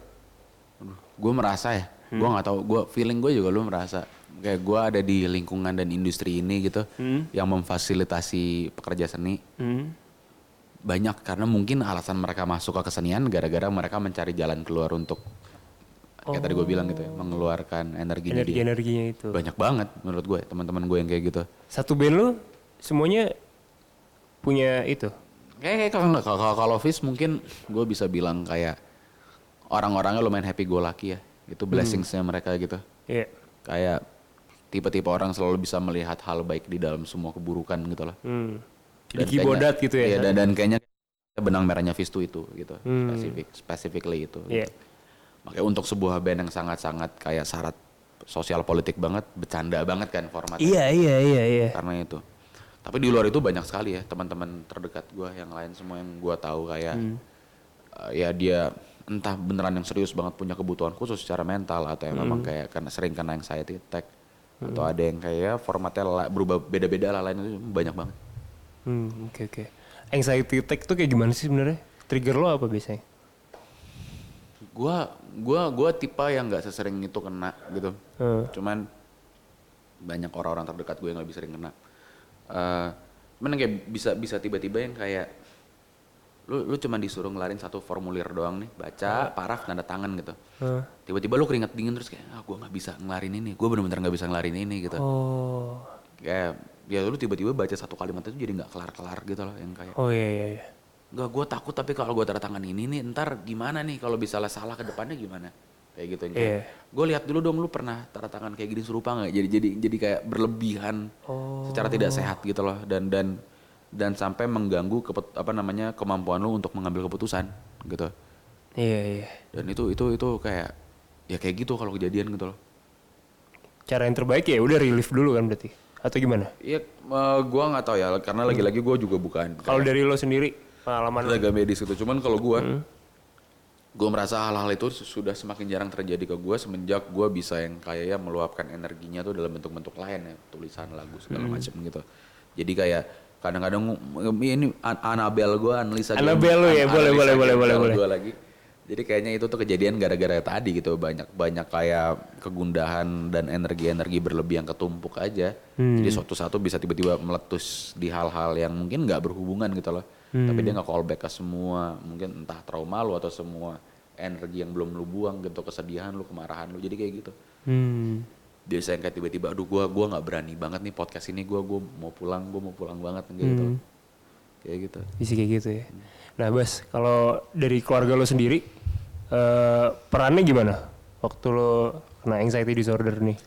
[SPEAKER 2] gue merasa ya. Gue nggak tahu gue feeling gue juga lu merasa kayak gue ada di lingkungan dan industri ini gitu yang memfasilitasi pekerja seni.
[SPEAKER 1] Hmm.
[SPEAKER 2] banyak karena mungkin alasan mereka masuk ke kesenian gara-gara mereka mencari jalan keluar untuk kayak tadi gue bilang gitu ya mengeluarkan energinya
[SPEAKER 1] energi
[SPEAKER 2] dia.
[SPEAKER 1] energinya itu.
[SPEAKER 2] Banyak banget menurut gue teman-teman gue yang kayak gitu.
[SPEAKER 1] Satu band lu semuanya punya itu?
[SPEAKER 2] Kayak kalau kalau kalau Fizz mungkin gue bisa bilang kayak orang-orangnya lumayan happy go lucky ya. Itu blessingsnya mereka gitu.
[SPEAKER 1] Iya.
[SPEAKER 2] kayak tipe-tipe orang selalu bisa melihat hal baik di dalam semua keburukan gitu loh
[SPEAKER 1] Hmm. Jadi kibodat gitu ya.
[SPEAKER 2] iya, dan, dan kayaknya benang merahnya tuh itu gitu
[SPEAKER 1] Hmm.
[SPEAKER 2] spesifik specifically itu
[SPEAKER 1] Iya.
[SPEAKER 2] makanya untuk sebuah band yang sangat-sangat kayak syarat sosial politik banget bercanda banget kan formatnya
[SPEAKER 1] Iya iya iya iya.
[SPEAKER 2] karena itu tapi di luar itu banyak sekali ya teman-teman terdekat gue yang lain semua yang gue tahu kayak
[SPEAKER 1] Hmm.
[SPEAKER 2] uh, ya dia entah beneran yang serius banget punya kebutuhan khusus secara mental atau yang
[SPEAKER 1] Hmm.
[SPEAKER 2] memang kayak karena sering kena anxiety attack atau ada yang kayak ya formatnya berubah beda-beda lah lain itu banyak banget
[SPEAKER 1] Hmm, oke oke. Anxiety attack tuh kayak gimana sih sebenarnya? Trigger lo apa biasanya?
[SPEAKER 2] gue gua gua tipe yang nggak sesering itu kena gitu
[SPEAKER 1] Hmm.
[SPEAKER 2] cuman banyak orang-orang terdekat gue yang lebih sering kena Eh cuman kayak bisa bisa tiba-tiba yang kayak lu lu cuma disuruh ngelarin satu formulir doang nih baca paraf tanda tangan gitu
[SPEAKER 1] Hah?
[SPEAKER 2] tiba-tiba lu keringet dingin terus kayak ah gue nggak bisa ngelarin ini gue bener-bener nggak bisa ngelarin ini gitu
[SPEAKER 1] Oh.
[SPEAKER 2] kayak ya lu tiba-tiba baca satu kalimat itu jadi nggak kelar-kelar gitu loh yang kayak
[SPEAKER 1] Oh iya iya iya.
[SPEAKER 2] nggak gue takut tapi kalau gue tanda tangan ini nih ntar gimana nih kalau bisa salah ke depannya gimana kayak gitu yang kayak
[SPEAKER 1] Iya.
[SPEAKER 2] gue lihat dulu dong lu pernah tanda tangan kayak gini serupa nggak jadi jadi jadi kayak berlebihan
[SPEAKER 1] Oh.
[SPEAKER 2] secara tidak sehat gitu loh dan dan dan sampai mengganggu kepet- apa namanya kemampuan lu untuk mengambil keputusan gitu
[SPEAKER 1] Iya iya.
[SPEAKER 2] dan itu itu itu kayak ya kayak gitu kalau kejadian gitu loh
[SPEAKER 1] Cara yang terbaik ya udah relief dulu kan berarti. Atau gimana?
[SPEAKER 2] Iya, eh, gua nggak tahu ya, karena lagi-lagi gua juga bukan
[SPEAKER 1] Kalau dari lo sendiri pengalaman
[SPEAKER 2] tenaga medis gitu. Cuman kalau gua, gua merasa hal-hal itu sudah semakin jarang terjadi ke gua semenjak gua bisa yang kayak ya meluapkan energinya tuh dalam bentuk-bentuk lain ya, tulisan, lagu segala macam gitu. Jadi kayak kadang-kadang ini An- Anabel gua, Annalisa gua-
[SPEAKER 1] Annabelle lu ya, boleh, boleh, boleh, boleh, boleh.
[SPEAKER 2] gua lagi. Jadi kayaknya itu tuh kejadian gara-gara tadi gitu banyak banyak kayak kegundahan dan energi-energi berlebih yang ketumpuk aja. Jadi suatu satu bisa tiba-tiba meletus di hal-hal yang mungkin nggak berhubungan gitu loh. Tapi dia nggak callback ke semua mungkin entah trauma lu atau semua energi yang belum lu buang gitu kesedihan lu kemarahan lu jadi kayak gitu.
[SPEAKER 1] Hmm.
[SPEAKER 2] Yang kayak tiba-tiba aduh gua gua nggak berani banget nih podcast ini gua gua mau pulang gua mau pulang banget kayak gitu. Kayak gitu.
[SPEAKER 1] Bisa kayak gitu ya. Nah Bas, kalau dari keluarga lo sendiri, eh perannya gimana? Waktu lo kena anxiety disorder nih.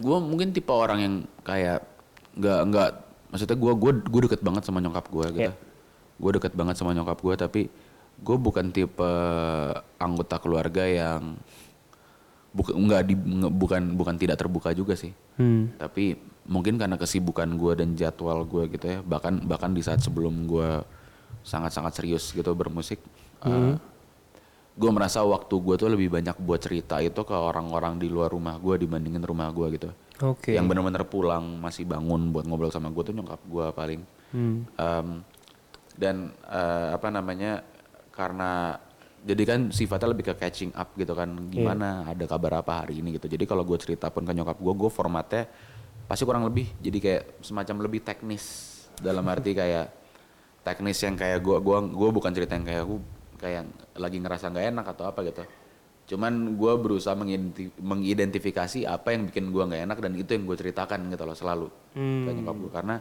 [SPEAKER 2] gue mungkin tipe orang yang kayak nggak nggak maksudnya gue gue gue deket banget sama nyokap gue gitu.
[SPEAKER 1] Yeah.
[SPEAKER 2] Gue deket banget sama nyokap gue tapi gue bukan tipe anggota keluarga yang bukan nggak di bukan bukan tidak terbuka juga sih.
[SPEAKER 1] Hmm.
[SPEAKER 2] Tapi mungkin karena kesibukan gue dan jadwal gue gitu ya bahkan bahkan di saat sebelum gue sangat-sangat serius gitu bermusik. gue merasa waktu gue tuh lebih banyak buat cerita itu ke orang-orang di luar rumah gue dibandingin rumah gue gitu.
[SPEAKER 1] Oke.
[SPEAKER 2] Yang bener-bener pulang masih bangun buat ngobrol sama gue tuh nyokap gue paling.
[SPEAKER 1] Hmm.
[SPEAKER 2] Em, dan eh, apa namanya karena jadi kan sifatnya lebih ke catching up gitu kan. Gimana ada kabar apa hari ini gitu. Jadi kalau gue cerita pun ke nyokap gue, gue formatnya pasti kurang lebih. Jadi kayak semacam lebih teknis. Dalam *laughs* arti kayak teknis yang kayak gue gua gua bukan cerita yang kayak gue kayak lagi ngerasa nggak enak atau apa gitu. Cuman gue berusaha mengidenti- mengidentifikasi apa yang bikin gue nggak enak dan itu yang gue ceritakan gitu loh selalu ke nyokap gue karena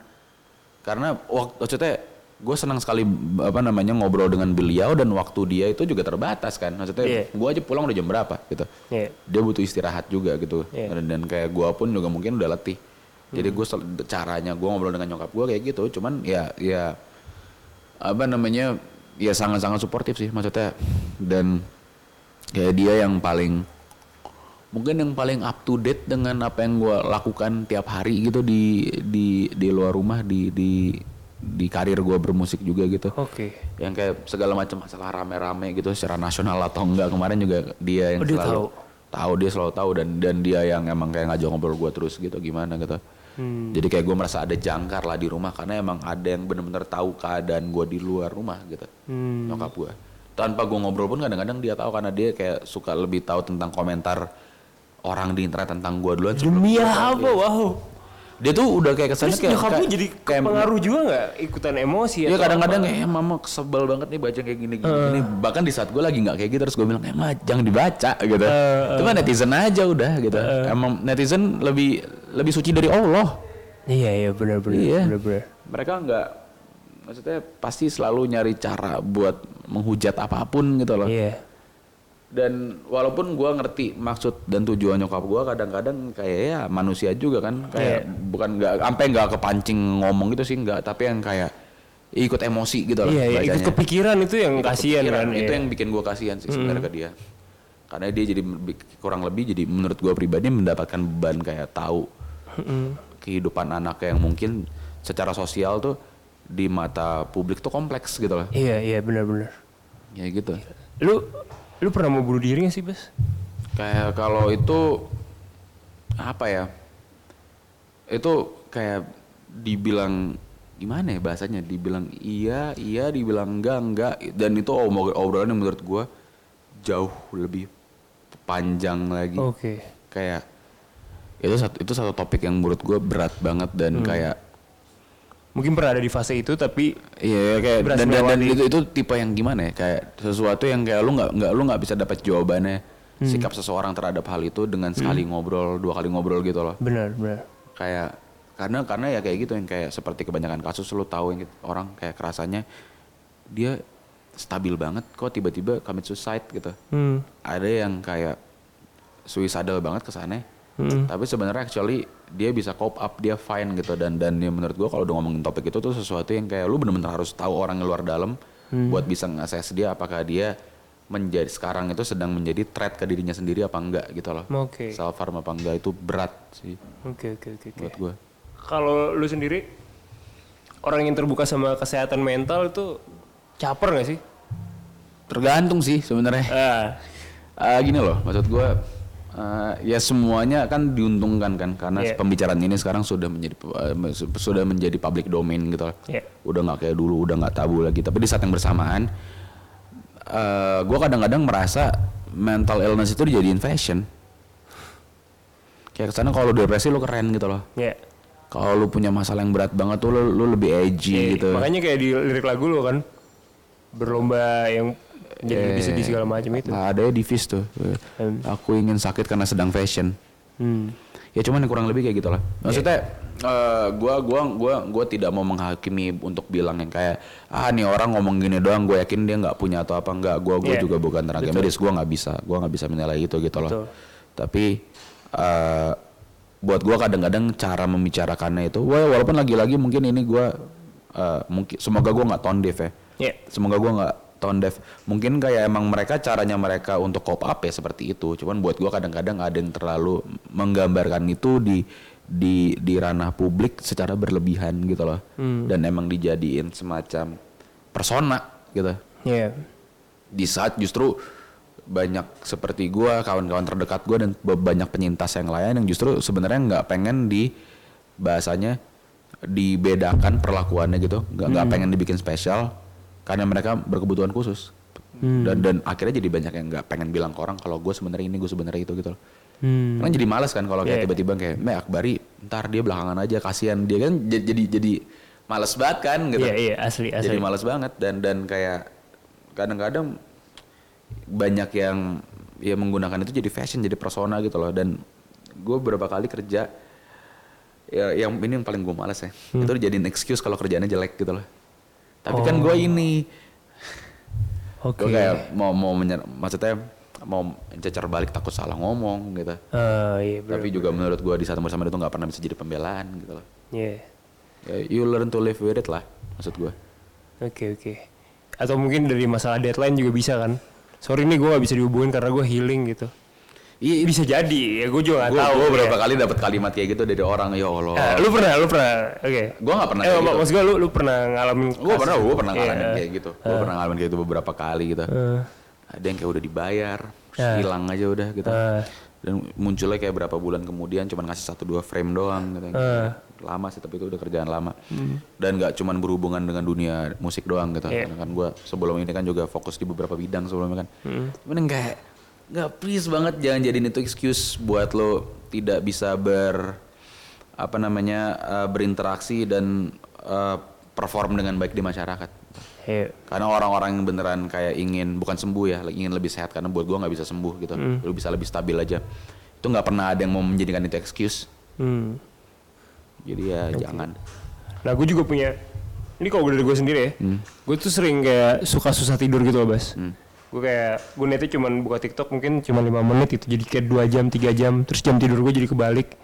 [SPEAKER 2] karena waktu maksudnya gue senang sekali apa namanya ngobrol dengan beliau dan waktu dia itu juga terbatas kan. Maksudnya
[SPEAKER 1] Iya.
[SPEAKER 2] gue aja pulang udah jam berapa gitu.
[SPEAKER 1] Iya.
[SPEAKER 2] dia butuh istirahat juga gitu.
[SPEAKER 1] Iya.
[SPEAKER 2] dan, dan kayak gue pun juga mungkin udah letih. Jadi gue caranya gue ngobrol dengan nyokap gue kayak gitu. Cuman ya ya apa namanya ya sangat-sangat suportif sih maksudnya. Dan kayak dia yang paling mungkin yang paling up to date dengan apa yang gue lakukan tiap hari gitu di di di luar rumah di di di karir gue bermusik juga gitu
[SPEAKER 1] Oke.
[SPEAKER 2] yang kayak segala macam masalah rame-rame gitu secara nasional atau enggak kemarin juga dia yang
[SPEAKER 1] Oh, dia
[SPEAKER 2] selalu
[SPEAKER 1] tahu?
[SPEAKER 2] tahu dia selalu tahu dan dan dia yang emang kayak ngajak ngobrol gue terus gitu gimana gitu
[SPEAKER 1] Hmm.
[SPEAKER 2] jadi kayak gue merasa ada jangkar lah di rumah karena emang ada yang bener-bener tahu keadaan gue di luar rumah gitu
[SPEAKER 1] Hmm.
[SPEAKER 2] nyokap gue tanpa gue ngobrol pun kadang-kadang dia tahu karena dia kayak suka lebih tahu tentang komentar orang di internet tentang gue duluan
[SPEAKER 1] Demi apa? Wow.
[SPEAKER 2] Dia tuh udah kayak kesannya
[SPEAKER 1] Terus
[SPEAKER 2] kayak
[SPEAKER 1] nyokap lu
[SPEAKER 2] kayak-
[SPEAKER 1] jadi
[SPEAKER 2] kayak
[SPEAKER 1] pengaruh juga nggak ikutan emosi
[SPEAKER 2] Iya
[SPEAKER 1] atau
[SPEAKER 2] kadang-kadang kayak "Eh, mama sebel banget nih baca kayak gini gini, gini. Bahkan di saat gue lagi nggak kayak gitu terus gue bilang emang jangan dibaca gitu. Itu mah netizen aja udah gitu. Emang netizen lebih lebih suci dari Allah.
[SPEAKER 1] Iya iya benar-benar.
[SPEAKER 2] Iya.
[SPEAKER 1] Benar-benar.
[SPEAKER 2] Mereka nggak maksudnya pasti selalu nyari cara buat menghujat apa pun gitu loh.
[SPEAKER 1] Iya.
[SPEAKER 2] Dan walaupun gua ngerti maksud dan tujuan nyokap gua kadang-kadang kayak ya manusia juga kan. Kayak bukan nggak sampai nggak kepancing ngomong gitu sih nggak. Tapi yang kayak ikut emosi gitu loh
[SPEAKER 1] Iya, iya, ikut kepikiran itu yang
[SPEAKER 2] Ikut
[SPEAKER 1] kasihan kan.
[SPEAKER 2] itu
[SPEAKER 1] iya.
[SPEAKER 2] yang bikin gua kasihan sih sebenarnya ke dia. Karena dia jadi kurang lebih jadi menurut gua pribadi mendapatkan beban kayak tahu kehidupan anak yang mungkin secara sosial tuh di mata publik tuh kompleks gitu loh
[SPEAKER 1] Iya iya benar-benar.
[SPEAKER 2] ya gitu.
[SPEAKER 1] Lu lu pernah mau bunuh diri gak sih Bas?
[SPEAKER 2] Kayak kalau itu apa ya? Itu kayak dibilang gimana ya bahasanya? Dibilang iya, iya, dibilang enggak, enggak. Dan itu obrolan yang menurut gua jauh lebih panjang lagi.
[SPEAKER 1] Oke.
[SPEAKER 2] Kayak itu satu itu satu topik yang menurut gua berat banget dan kayak
[SPEAKER 1] Mungkin pernah ada di fase itu tapi
[SPEAKER 2] Iya kayak
[SPEAKER 1] Berhasil
[SPEAKER 2] dan, dan, dan itu itu tipe yang gimana ya kayak sesuatu yang kayak lu nggak nggak lu nggak bisa dapat jawabannya
[SPEAKER 1] Hmm.
[SPEAKER 2] sikap seseorang terhadap hal itu dengan sekali ngobrol dua kali ngobrol gitu loh
[SPEAKER 1] benar benar.
[SPEAKER 2] kayak karena karena ya kayak gitu yang kayak seperti kebanyakan kasus lu tahu yang gitu, orang kayak kerasanya dia stabil banget kok tiba-tiba commit suicide gitu
[SPEAKER 1] Hmm.
[SPEAKER 2] ada yang kayak suicidal banget kesannya
[SPEAKER 1] Hmm.
[SPEAKER 2] tapi sebenarnya actually dia bisa cope up dia fine gitu dan dan ya menurut gua kalau udah ngomongin topik itu tuh sesuatu yang kayak lu bener-bener harus tahu orang yang luar dalam
[SPEAKER 1] Hmm.
[SPEAKER 2] buat bisa ngasih dia apakah dia menjadi sekarang itu sedang menjadi threat ke dirinya sendiri apa enggak gitu loh
[SPEAKER 1] Oke.
[SPEAKER 2] self harm apa enggak itu berat sih
[SPEAKER 1] Oke oke oke oke.
[SPEAKER 2] buat gua
[SPEAKER 1] Kalau lu sendiri orang yang terbuka sama kesehatan mental itu caper gak sih?
[SPEAKER 2] tergantung sih sebenarnya
[SPEAKER 1] Ah,
[SPEAKER 2] Ah, gini loh maksud gua ah, ya semuanya kan diuntungkan kan karena
[SPEAKER 1] Iya.
[SPEAKER 2] pembicaraan ini sekarang sudah menjadi ah, sudah menjadi public domain gitu loh.
[SPEAKER 1] Iya.
[SPEAKER 2] udah nggak kayak dulu udah nggak tabu lagi tapi di saat yang bersamaan eh gue kadang-kadang merasa mental illness itu dijadiin fashion kayak ke sana kalau depresi lu keren gitu loh
[SPEAKER 1] ya.
[SPEAKER 2] kalau lu punya masalah yang berat banget tuh lu, lu lebih edgy
[SPEAKER 1] Eh,
[SPEAKER 2] gitu
[SPEAKER 1] Makanya kayak di lirik lagu lu kan berlomba yang jadi lebih sedih segala macam itu.
[SPEAKER 2] Nah, ada di Fizz tuh
[SPEAKER 1] Hmm.
[SPEAKER 2] aku ingin sakit karena sedang fashion
[SPEAKER 1] Hmm.
[SPEAKER 2] ya cuman yang kurang lebih kayak gitu lah maksudnya eh, gua gua gua gua tidak mau menghakimi untuk bilang yang kayak ah nih orang ngomong gini doang gue yakin dia nggak punya atau apa enggak gua gua
[SPEAKER 1] Iya.
[SPEAKER 2] juga bukan tenaga medis gua nggak bisa gua nggak bisa menilai itu gitu loh
[SPEAKER 1] Betul.
[SPEAKER 2] tapi eh, buat gua kadang-kadang cara membicarakannya itu wah walaupun lagi-lagi mungkin ini gua eh, mungkin semoga gua nggak tone deaf ya
[SPEAKER 1] Ya.
[SPEAKER 2] semoga gua nggak tone deaf mungkin kayak emang mereka caranya mereka untuk cope up ya seperti itu. Cuman buat gua kadang-kadang ada yang terlalu menggambarkan itu di di di ranah publik secara berlebihan gitu loh. Dan emang dijadiin semacam persona gitu.
[SPEAKER 1] Ya.
[SPEAKER 2] di saat justru banyak seperti gua kawan-kawan terdekat gua dan banyak penyintas yang lain yang justru sebenarnya nggak pengen di bahasanya dibedakan perlakuannya gitu. Nggak nggak pengen dibikin spesial karena mereka berkebutuhan khusus dan dan akhirnya jadi banyak yang nggak pengen bilang ke orang kalau gue sebenarnya ini gue sebenarnya itu gitu loh
[SPEAKER 1] Hmm.
[SPEAKER 2] Karena jadi males kan kalau kayak
[SPEAKER 1] Yeah.
[SPEAKER 2] tiba-tiba kayak Me Akbari ntar dia belakangan aja kasihan dia kan jadi jadi males banget kan gitu
[SPEAKER 1] Iya iya asli asli.
[SPEAKER 2] jadi males banget dan dan kayak kadang-kadang banyak yang ya menggunakan itu jadi fashion jadi persona gitu loh dan gue beberapa kali kerja ya yang ini yang paling gue males ya
[SPEAKER 1] Hmm.
[SPEAKER 2] itu dijadiin excuse kalau kerjaannya jelek gitu loh tapi kan
[SPEAKER 1] Oh.
[SPEAKER 2] gue ini *laughs*
[SPEAKER 1] Oke.
[SPEAKER 2] gue kayak mau mau menyer, maksudnya mau cecer balik takut salah ngomong gitu
[SPEAKER 1] Ah, iya benar.
[SPEAKER 2] tapi juga menurut gue di saat yang bersamaan itu nggak pernah bisa jadi pembelaan gitu loh
[SPEAKER 1] Iya.
[SPEAKER 2] Ya, you learn to live with it lah maksud gue
[SPEAKER 1] Oke oke. Atau mungkin dari masalah deadline juga bisa kan? Sorry nih gue gak bisa dihubungin karena gue healing gitu.
[SPEAKER 2] Iya
[SPEAKER 1] Bisa jadi ya gue juga gak
[SPEAKER 2] gue
[SPEAKER 1] tahu.
[SPEAKER 2] berapa
[SPEAKER 1] ya.
[SPEAKER 2] kali dapat kalimat kayak gitu dari orang ya Allah
[SPEAKER 1] Ah, lu pernah lu pernah oke.
[SPEAKER 2] Gue gak pernah
[SPEAKER 1] Eh
[SPEAKER 2] kayak gitu.
[SPEAKER 1] maksud gue lu lu pernah ngalamin
[SPEAKER 2] Gue pernah, gue pernah
[SPEAKER 1] Iya.
[SPEAKER 2] ngalamin kayak gitu. Gue pernah ngalamin kayak gitu beberapa kali gitu.
[SPEAKER 1] Eh,
[SPEAKER 2] Ada yang kayak udah dibayar,
[SPEAKER 1] Ya.
[SPEAKER 2] hilang aja udah gitu.
[SPEAKER 1] eh,
[SPEAKER 2] Dan munculnya kayak berapa bulan kemudian cuman ngasih satu dua frame doang gitu.
[SPEAKER 1] Eh.
[SPEAKER 2] Lama sih tapi itu udah kerjaan lama. Dan gak cuman berhubungan dengan dunia musik doang gitu.
[SPEAKER 1] Iya.
[SPEAKER 2] Karena kan gue sebelum ini kan juga fokus di beberapa bidang sebelumnya kan.
[SPEAKER 1] Hmm.
[SPEAKER 2] Cuman kayak nggak please banget jangan jadiin itu excuse buat lo tidak bisa ber apa namanya uh, berinteraksi dan uh, perform dengan baik di masyarakat.
[SPEAKER 1] Iya.
[SPEAKER 2] Karena orang-orang yang beneran kayak ingin bukan sembuh ya, lagi ingin lebih sehat karena buat gua nggak bisa sembuh gitu. Lu bisa lebih stabil aja. Itu nggak pernah ada yang mau menjadikan itu excuse.
[SPEAKER 1] Hmm.
[SPEAKER 2] Jadi ya jangan.
[SPEAKER 1] Nah gue juga punya Ini kalau dari gue sendiri ya Gue tuh sering kayak suka susah tidur gitu loh Bas Gue kayak Gue netnya cuman buka TikTok mungkin cuma 5 menit itu Jadi kayak 2 jam 3 jam Terus jam tidur gue jadi kebalik.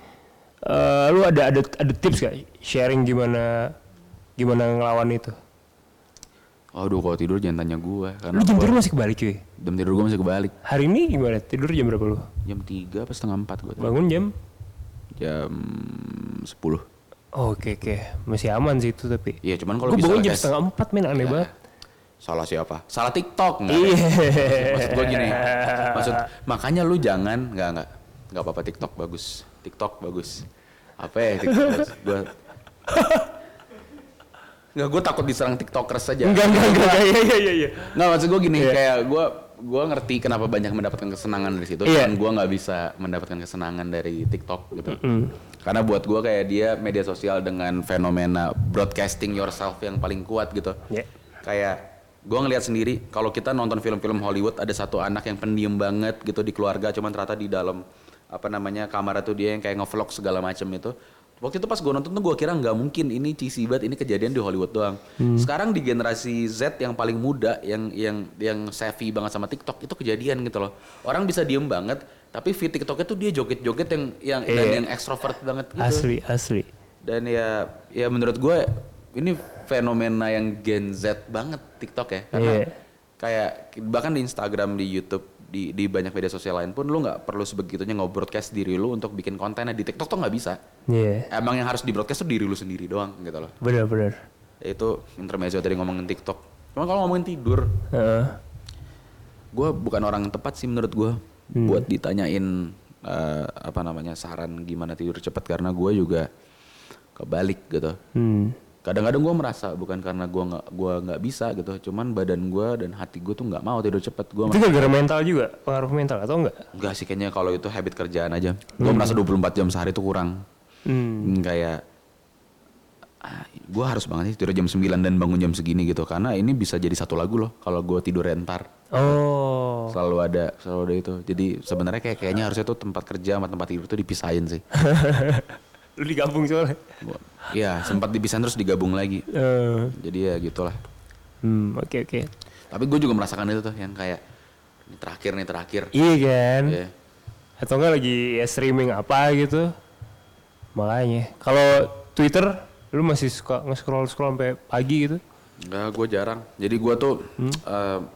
[SPEAKER 1] Eh, Lu ada ada ada tips gak Sharing gimana Gimana ngelawan itu?
[SPEAKER 2] Aduh kalau tidur jangan tanya gua karena
[SPEAKER 1] Lu jam tidur masih kebalik cuy?
[SPEAKER 2] Jam tidur gua masih kebalik.
[SPEAKER 1] Hari ini gimana? Tidur jam berapa lu?
[SPEAKER 2] Jam 3 apa setengah 4 gua. tadi.
[SPEAKER 1] Bangun jam?
[SPEAKER 2] Jam 10.
[SPEAKER 1] Oh, Oke oke. Masih aman sih itu tapi.
[SPEAKER 2] Iya cuman kalau
[SPEAKER 1] Gue bangun jam setengah empat men. Aneh banget
[SPEAKER 2] salah siapa? Salah TikTok nggak?
[SPEAKER 1] Iya
[SPEAKER 2] Maksud gua gini. Maksud *laughs* makanya lu jangan nggak nggak nggak apa-apa TikTok bagus. TikTok bagus. Apa ya TikTok *laughs* bagus? Gua Nggak, gue takut diserang tiktokers aja.
[SPEAKER 1] Enggak enggak enggak Iya iya iya iya
[SPEAKER 2] Nggak maksud gue gini, kayak gue gue ngerti kenapa banyak mendapatkan kesenangan dari situ,
[SPEAKER 1] Iya.
[SPEAKER 2] dan gue nggak bisa mendapatkan kesenangan dari TikTok gitu. Karena buat gue kayak dia media sosial dengan fenomena broadcasting yourself yang paling kuat gitu.
[SPEAKER 1] Iya.
[SPEAKER 2] Kayak gue ngelihat sendiri kalau kita nonton film-film Hollywood ada satu anak yang pendiam banget gitu di keluarga, cuman ternyata di dalam apa namanya kamar tuh dia yang kayak ngevlog segala macam itu. Waktu itu pas gue nonton tuh gue kira nggak mungkin ini cheesy banget ini kejadian di Hollywood doang. Sekarang di generasi Z yang paling muda yang yang yang savvy banget sama TikTok itu kejadian gitu loh. Orang bisa diem banget tapi feed TikToknya tuh dia joget-joget yang yang dan
[SPEAKER 1] Iya.
[SPEAKER 2] yang extrovert banget gitu.
[SPEAKER 1] Asli asli
[SPEAKER 2] Dan ya ya menurut gue ini fenomena yang Gen Z banget TikTok ya karena
[SPEAKER 1] Iya.
[SPEAKER 2] kayak bahkan di Instagram di YouTube di di banyak media sosial lain pun lu nggak perlu sebegitunya nge-broadcast diri lu untuk bikin kontennya di TikTok tuh nggak bisa.
[SPEAKER 1] Iya
[SPEAKER 2] Emang yang harus di broadcast tuh diri lu sendiri doang gitu loh.
[SPEAKER 1] Bener bener
[SPEAKER 2] itu intermezzo tadi ngomongin TikTok. Cuma kalau ngomongin tidur,
[SPEAKER 1] Heeh.
[SPEAKER 2] gue bukan orang yang tepat sih menurut gue buat ditanyain eh, apa namanya saran gimana tidur cepat karena gue juga kebalik gitu.
[SPEAKER 1] Hmm.
[SPEAKER 2] Kadang-kadang gue merasa bukan karena gue nggak gua nggak bisa gitu, cuman badan gue dan hati gue tuh nggak mau tidur cepat. Gue
[SPEAKER 1] Itu gara-gara mental juga, pengaruh mental atau enggak?
[SPEAKER 2] enggak sih kayaknya kalau itu habit kerjaan aja. Gue merasa 24 jam sehari itu kurang.
[SPEAKER 1] Hmm.
[SPEAKER 2] Kayak gue harus banget sih tidur jam 9 dan bangun jam segini gitu karena ini bisa jadi satu lagu loh kalau gue tidur rentar
[SPEAKER 1] Oh.
[SPEAKER 2] selalu ada selalu ada itu jadi sebenarnya kayak kayaknya harusnya tuh tempat kerja sama tempat tidur tuh dipisahin sih *laughs*
[SPEAKER 1] Lu digabung soalnya.
[SPEAKER 2] Gua- ya sempat dipisahin terus digabung lagi
[SPEAKER 1] Eh.
[SPEAKER 2] jadi ya gitulah
[SPEAKER 1] Hmm, oke oke.
[SPEAKER 2] tapi gue juga merasakan itu tuh yang kayak ini terakhir nih terakhir
[SPEAKER 1] Iya kan?
[SPEAKER 2] Iya.
[SPEAKER 1] Atau enggak lagi ya streaming apa gitu. Makanya. Kalau Twitter lu masih suka nge-scroll scroll sampai pagi gitu?
[SPEAKER 2] Enggak, gue jarang. Jadi gue tuh,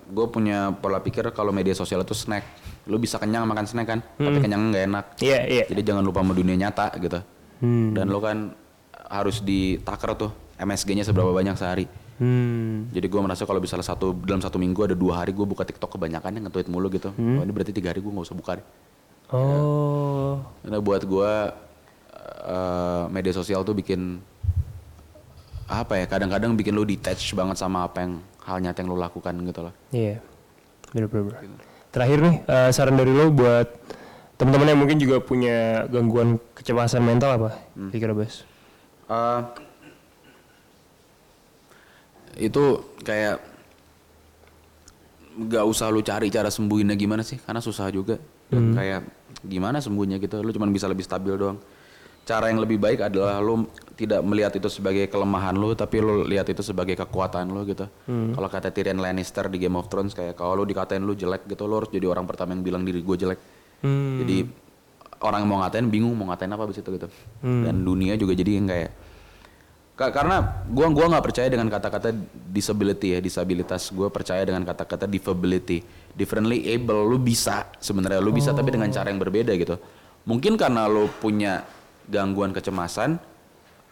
[SPEAKER 2] gue punya pola pikir kalau media sosial itu snack. Lu bisa kenyang makan snack kan, tapi kenyang nggak enak.
[SPEAKER 1] Iya, iya.
[SPEAKER 2] Jadi jangan lupa sama dunia nyata gitu.
[SPEAKER 1] Hmm.
[SPEAKER 2] Dan lu kan harus ditaker tuh MSG-nya seberapa banyak sehari.
[SPEAKER 1] Hmm.
[SPEAKER 2] Jadi gue merasa kalau misalnya satu dalam satu minggu ada dua hari gue buka TikTok kebanyakan yang nge-tweet mulu gitu. Oh, ini berarti tiga hari gue nggak usah buka deh.
[SPEAKER 1] Oh.
[SPEAKER 2] Karena buat gue eh, media sosial tuh bikin apa ya? Kadang-kadang bikin lu detach banget sama apa yang hal nyata yang lu lakukan gitu loh.
[SPEAKER 1] Iya. Bener bener. bener. Terakhir nih eh, saran dari lo buat teman-teman yang mungkin juga punya gangguan kecemasan mental apa? Kira-kira Bas.
[SPEAKER 2] Eh, itu kayak nggak usah lu cari cara sembuhinnya gimana sih karena susah juga. Dan kayak gimana sembuhnya gitu lu cuma bisa lebih stabil doang. Cara yang lebih baik adalah lu tidak melihat itu sebagai kelemahan lu tapi lu lihat itu sebagai kekuatan lu gitu. Kalau kata Tyrion Lannister di Game of Thrones kayak kalau lu dikatain lu jelek gitu lu harus jadi orang pertama yang bilang diri gue jelek
[SPEAKER 1] Hmm.
[SPEAKER 2] jadi orang yang mau ngatain bingung mau ngatain apa abis itu gitu. Dan dunia juga jadi yang kayak Ka- karena gua gua nggak percaya dengan kata-kata disability ya disabilitas. Gue percaya dengan kata-kata disability differently able lu bisa sebenarnya lu bisa tapi dengan cara yang berbeda gitu. Mungkin karena lu punya gangguan kecemasan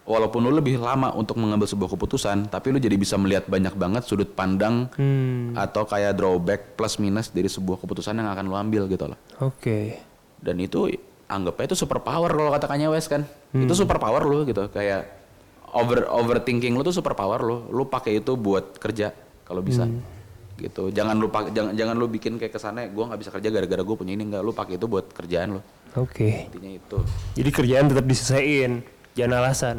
[SPEAKER 2] walaupun lu lebih lama untuk mengambil sebuah keputusan tapi lu jadi bisa melihat banyak banget sudut pandang
[SPEAKER 1] Hmm.
[SPEAKER 2] atau kayak drawback plus minus dari sebuah keputusan yang akan lu ambil gitu loh.
[SPEAKER 1] Oke.
[SPEAKER 2] dan itu anggapnya itu super power kalau kata Kanye West kan. Itu super power lu gitu kayak over overthinking lu tuh super power lu. Lu pakai itu buat kerja kalau bisa gitu. Jangan lu pak- jangan jangan lu bikin kayak kesannya gua nggak bisa kerja gara-gara gue punya ini enggak lu pakai itu buat kerjaan lu.
[SPEAKER 1] Oke.
[SPEAKER 2] intinya itu.
[SPEAKER 1] Jadi kerjaan tetap diselesain. Jangan alasan.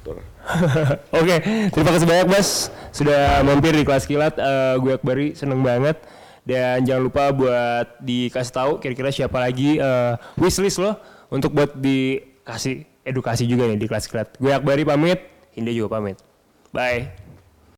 [SPEAKER 2] Betul. *laughs*
[SPEAKER 1] Oke, terima kasih banyak Mas sudah mampir di kelas kilat. Eh, gue Akbari seneng banget. Dan jangan lupa buat dikasih tahu kira-kira siapa lagi eh, wishlist lo untuk buat dikasih edukasi juga nih di kelas kilat. Gue Akbari pamit, Hindia juga pamit. Bye.